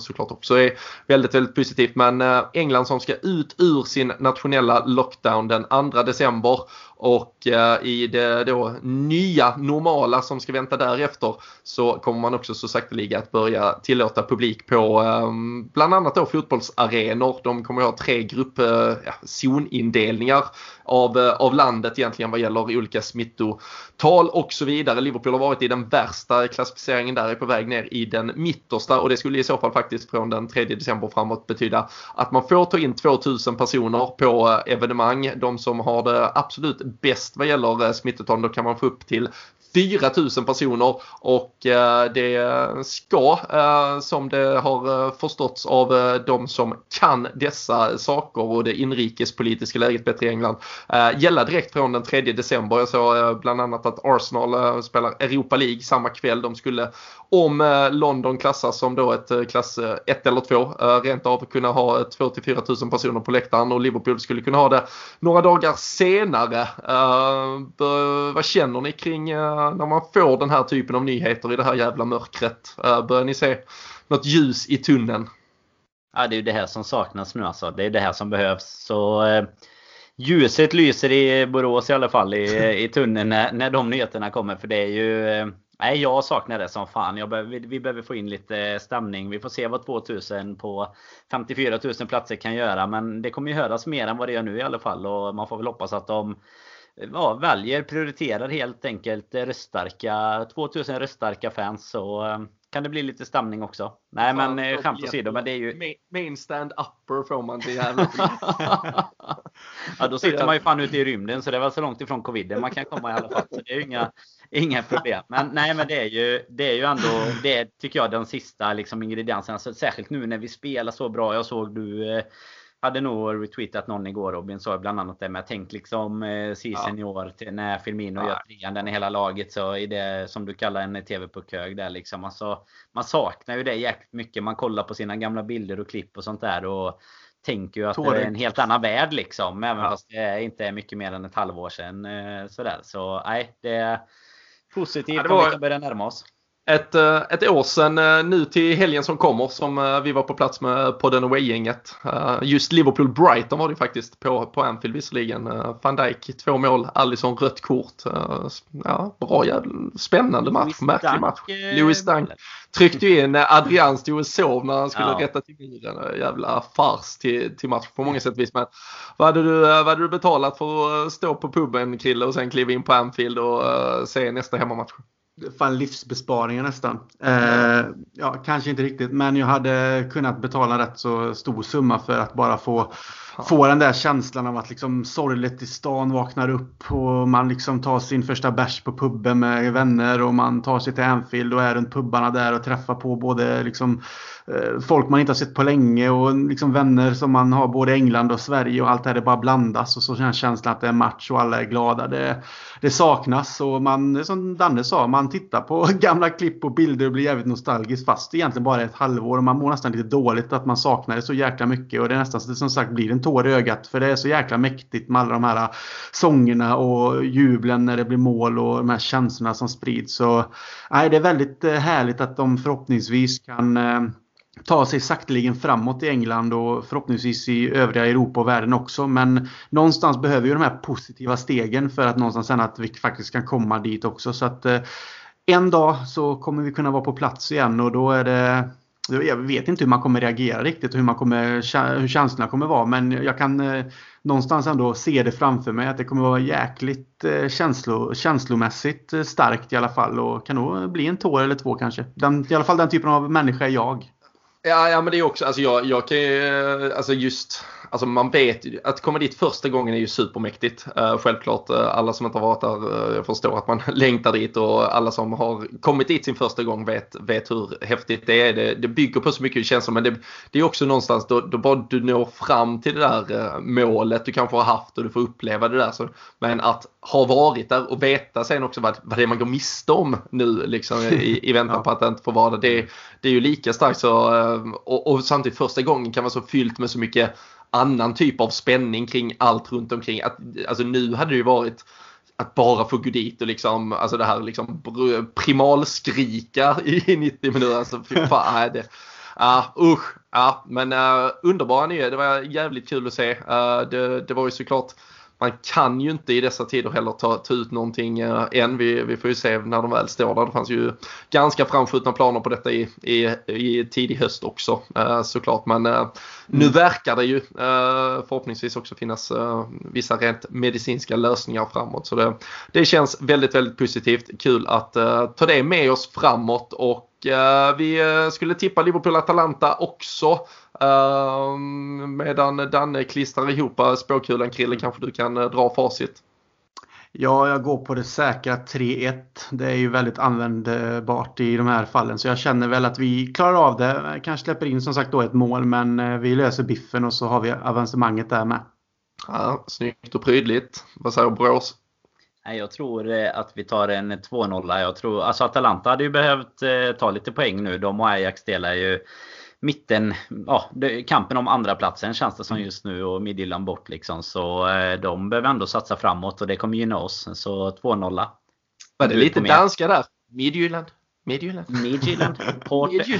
såklart också är väldigt, väldigt positivt. Men England som ska ut ur sin nationella lockdown den 2 december och eh, i det då nya normala som ska vänta därefter så kommer man också så sakteliga att börja tillåta publik på ehm, bland annat då fotbollsarenor. De kommer att ha tre gruppzonindelningar eh, ja, av, eh, av landet egentligen vad gäller olika smittotal och så vidare. Liverpool har varit i den värsta klassificeringen där, är på väg ner i den mittersta och det skulle i så fall faktiskt från den 3 december framåt betyda att man får ta in 2000 personer på eh, evenemang. De som har det absolut bäst vad gäller eh, smittotal, då kan man få upp till 4000 personer och eh, det ska eh, som det har eh, förståtts av de som kan dessa saker och det inrikespolitiska läget bättre i England gälla direkt från den 3 december. Jag såg bland annat att Arsenal spelar Europa League samma kväll. De skulle om London klassas som då ett klass 1 eller 2 rent av kunna ha 2 till 4 000 personer på läktaren och Liverpool skulle kunna ha det några dagar senare. Vad känner ni kring Eh, när man får den här typen av nyheter i det här jävla mörkret? Eh, börjar ni se något ljus i tunneln? Ja, det är ju det här som saknas nu alltså. Det är det här som behövs. Så eh, ljuset lyser i Borås i alla fall i, i tunneln när, när de nyheterna kommer. För det är ju... Eh, nej, jag saknar det som fan. Jag vi, vi behöver få in lite stämning. Vi får se vad 2000 på 54 000 platser kan göra. Men det kommer ju höras mer än vad det gör nu i alla fall. Och man får väl hoppas att de ja, väljer, prioriterar helt enkelt röststarka, 2000 röststarka fans så eh, kan det bli lite stämning också. Nej men eh, skämt åsido men det är ju... Main stand upper får man till jävla <laughs> Ja då sitter man ju fan ute i rymden så det var så långt ifrån covid man kan komma i alla fall. Så det är ju inga, inga problem. Men nej men det är ju, det är ju ändå, det tycker jag den sista liksom ingrediensen. Alltså, särskilt nu när vi spelar så bra. Jag såg du eh, hade nog retweetat någon igår Robin sa bland annat det med tänk liksom eh, season ja. i år till när Firmino ja. gör trean den i hela laget så är det som du kallar en TV-puckhög där liksom. Alltså, man saknar ju det jäkligt mycket. Man kollar på sina gamla bilder och klipp och sånt där och tänker ju att Tårigt. det är en helt annan värld liksom. Även ja. fast det inte är mycket mer än ett halvår sedan. Eh, sådär. Så nej, det är positivt ja, det var... om vi kan börja närma oss ett, eh, ett år sedan eh, nu till helgen som kommer som eh, vi var på plats med på den Away-gänget. Just Liverpool-Brighton var det faktiskt på, på Anfield visserligen. Van Dijk två mål, Alisson rött kort. Ja, bra jävla spännande match, Louis märklig match. Louis Dunk tryckte in, Adrian stod och sov när han skulle ja. rätta till muren. Jävla fars till, till match på många sätt vis. Men vad hade, du, vad hade du betalat för att stå på puben Krille och sen kliva in på Anfield och se nästa hemmamatch? Fan livsbesparingar nästan. Eh, ja, kanske inte riktigt, men jag hade kunnat betala rätt så stor summa för att bara få få den där känslan av att liksom sorgligt i stan vaknar upp och man liksom tar sin första bärs på puben med vänner och man tar sig till Anfield och är runt pubbarna där och träffar på både liksom Eh, folk man inte har sett på länge och liksom vänner som man har både i England och Sverige och allt det här det bara blandas och så känns känslan att det är match och alla är glada. Det, det saknas och man, som Danne sa, man tittar på <laughs> gamla klipp och bilder och blir jävligt nostalgisk fast egentligen bara ett halvår och man mår nästan lite dåligt att man saknar det så jäkla mycket och det är nästan så det som sagt blir en tår i ögat för det är så jäkla mäktigt med alla de här äh, sångerna och jublen när det blir mål och de här känslorna som sprids. Så, nej, det är väldigt äh, härligt att de förhoppningsvis kan äh, ta sig sakteligen framåt i England och förhoppningsvis i övriga Europa och världen också. Men någonstans behöver vi de här positiva stegen för att någonstans sen att vi faktiskt kan komma dit också. Så att eh, en dag så kommer vi kunna vara på plats igen och då är det jag vet inte hur man kommer reagera riktigt och hur, man kommer, hur känslorna kommer vara men jag kan eh, någonstans ändå se det framför mig att det kommer vara jäkligt eh, känslo, känslomässigt eh, starkt i alla fall och kan nog bli en tår eller två kanske. Den, I alla fall den typen av människa är jag. Ja, ja men det är också, alltså jag, jag kan ju, alltså just alltså man vet ju, att komma dit första gången är ju supermäktigt. Uh, självklart, uh, alla som inte har varit där, uh, förstår att man <laughs> längtar dit och alla som har kommit dit sin första gång vet, vet hur häftigt det är. Det, det bygger på så mycket känslor men det, det är också någonstans då, då bara du når fram till det där målet du kanske har haft och du får uppleva det där. Så, men att ha varit där och veta sen också vad, vad det är man går miste om nu liksom i, i <laughs> väntan ja. på att det inte får vara det. Det, det är ju lika starkt så och, och samtidigt första gången kan vara så fyllt med så mycket annan typ av spänning kring allt runt omkring. Att, alltså nu hade det ju varit att bara få gå dit och liksom, alltså det här liksom primalskrika i 90 minuter. Alltså fy <laughs> fan, det, uh, usch, ja, men uh, underbara nyheter. Det var jävligt kul att se. Uh, det, det var ju såklart man kan ju inte i dessa tider heller ta, ta ut någonting eh, än. Vi, vi får ju se när de väl står där. Det fanns ju ganska framskjutna planer på detta i, i, i tidig höst också eh, såklart. Men. Eh, nu verkar det ju förhoppningsvis också finnas vissa rent medicinska lösningar framåt. Så det, det känns väldigt, väldigt positivt. Kul att ta det med oss framåt och vi skulle tippa Liverpool-Atalanta också. Medan Danne klistrar ihop spåkulan. Krille kanske du kan eh, dra facit? Ja, jag går på det säkra 3-1. Det är ju väldigt användbart i de här fallen. Så jag känner väl att vi klarar av det. Kanske släpper in som sagt då ett mål men eh, vi löser biffen och så har vi avancemanget där med. Ja, snyggt och prydligt. Vad säger Brås? Jag tror eh, att vi tar en 2-0. Jag tror, alltså Atalanta hade ju behövt ta lite poäng nu. De och Ajax delar ju mitten, ja, kampen om andra platsen känns det som mm. just nu och Midtjylland bort liksom. Så eh, de behöver ändå satsa framåt och det kommer gynna oss. Så 2-0. Var det lite danska där? Midtjylland? Midtjylland. Midtjylland. <laughs> Port, eh,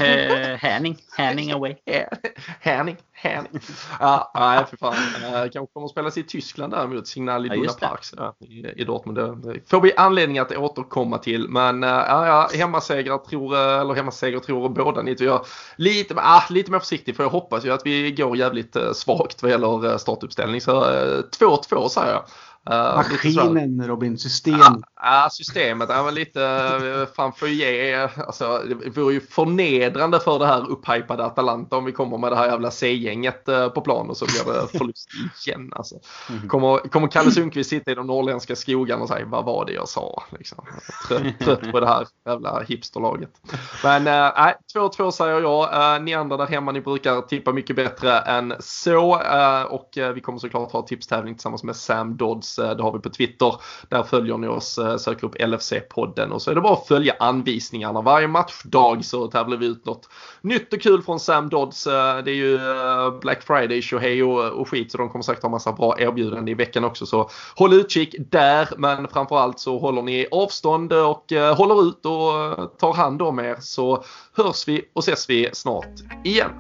Härning. Härning away. <laughs> Härning. Härning. Ja, nej för fan. Uh, kanske kommer att spelas i Tyskland däremot. Signal i ja, Park ja, i, Dortmund. Det får vi anledning att återkomma till. Men uh, ja, hemmasegrar tror, eller hemmaseger tror båda ni. Jag lite, uh, lite mer försiktig för jag hoppas ju att vi går jävligt svagt vad gäller startuppställning. Så 2-2 säger jag. Uh, Maskinen Robin, system. Ja, systemet. Ja, lite, uh, fan ge, alltså, det vore ju förnedrande för det här upphypade Atalanta om vi kommer med det här jävla C-gänget uh, på plan och så blir det <laughs> förlust igen. Alltså. Mm. Kommer, kommer Kalle Sundqvist sitta i de norrländska skogarna och säga vad var det jag sa? Liksom. Trött, trött på det här jävla hipsterlaget. Men nej, uh, 2-2 säger jag. Uh, ni andra där hemma, ni brukar tippa mycket bättre än så. och vi kommer såklart ha tipstävling tillsammans med Sam Dodds Eh, Eh, det har vi på Twitter. Där följer ni oss, eh, söker upp LFC-podden och så är det bara att följa anvisningarna. Varje matchdag så tävlar vi ut något nytt och kul från Sam Dodds. Eh, det är ju Black Friday, tjohej och, skit så de kommer säkert ha massa bra erbjudanden i veckan också. Så håll utkik där men framförallt så håller ni avstånd och håller ut och tar hand om er så hörs vi och ses vi snart igen.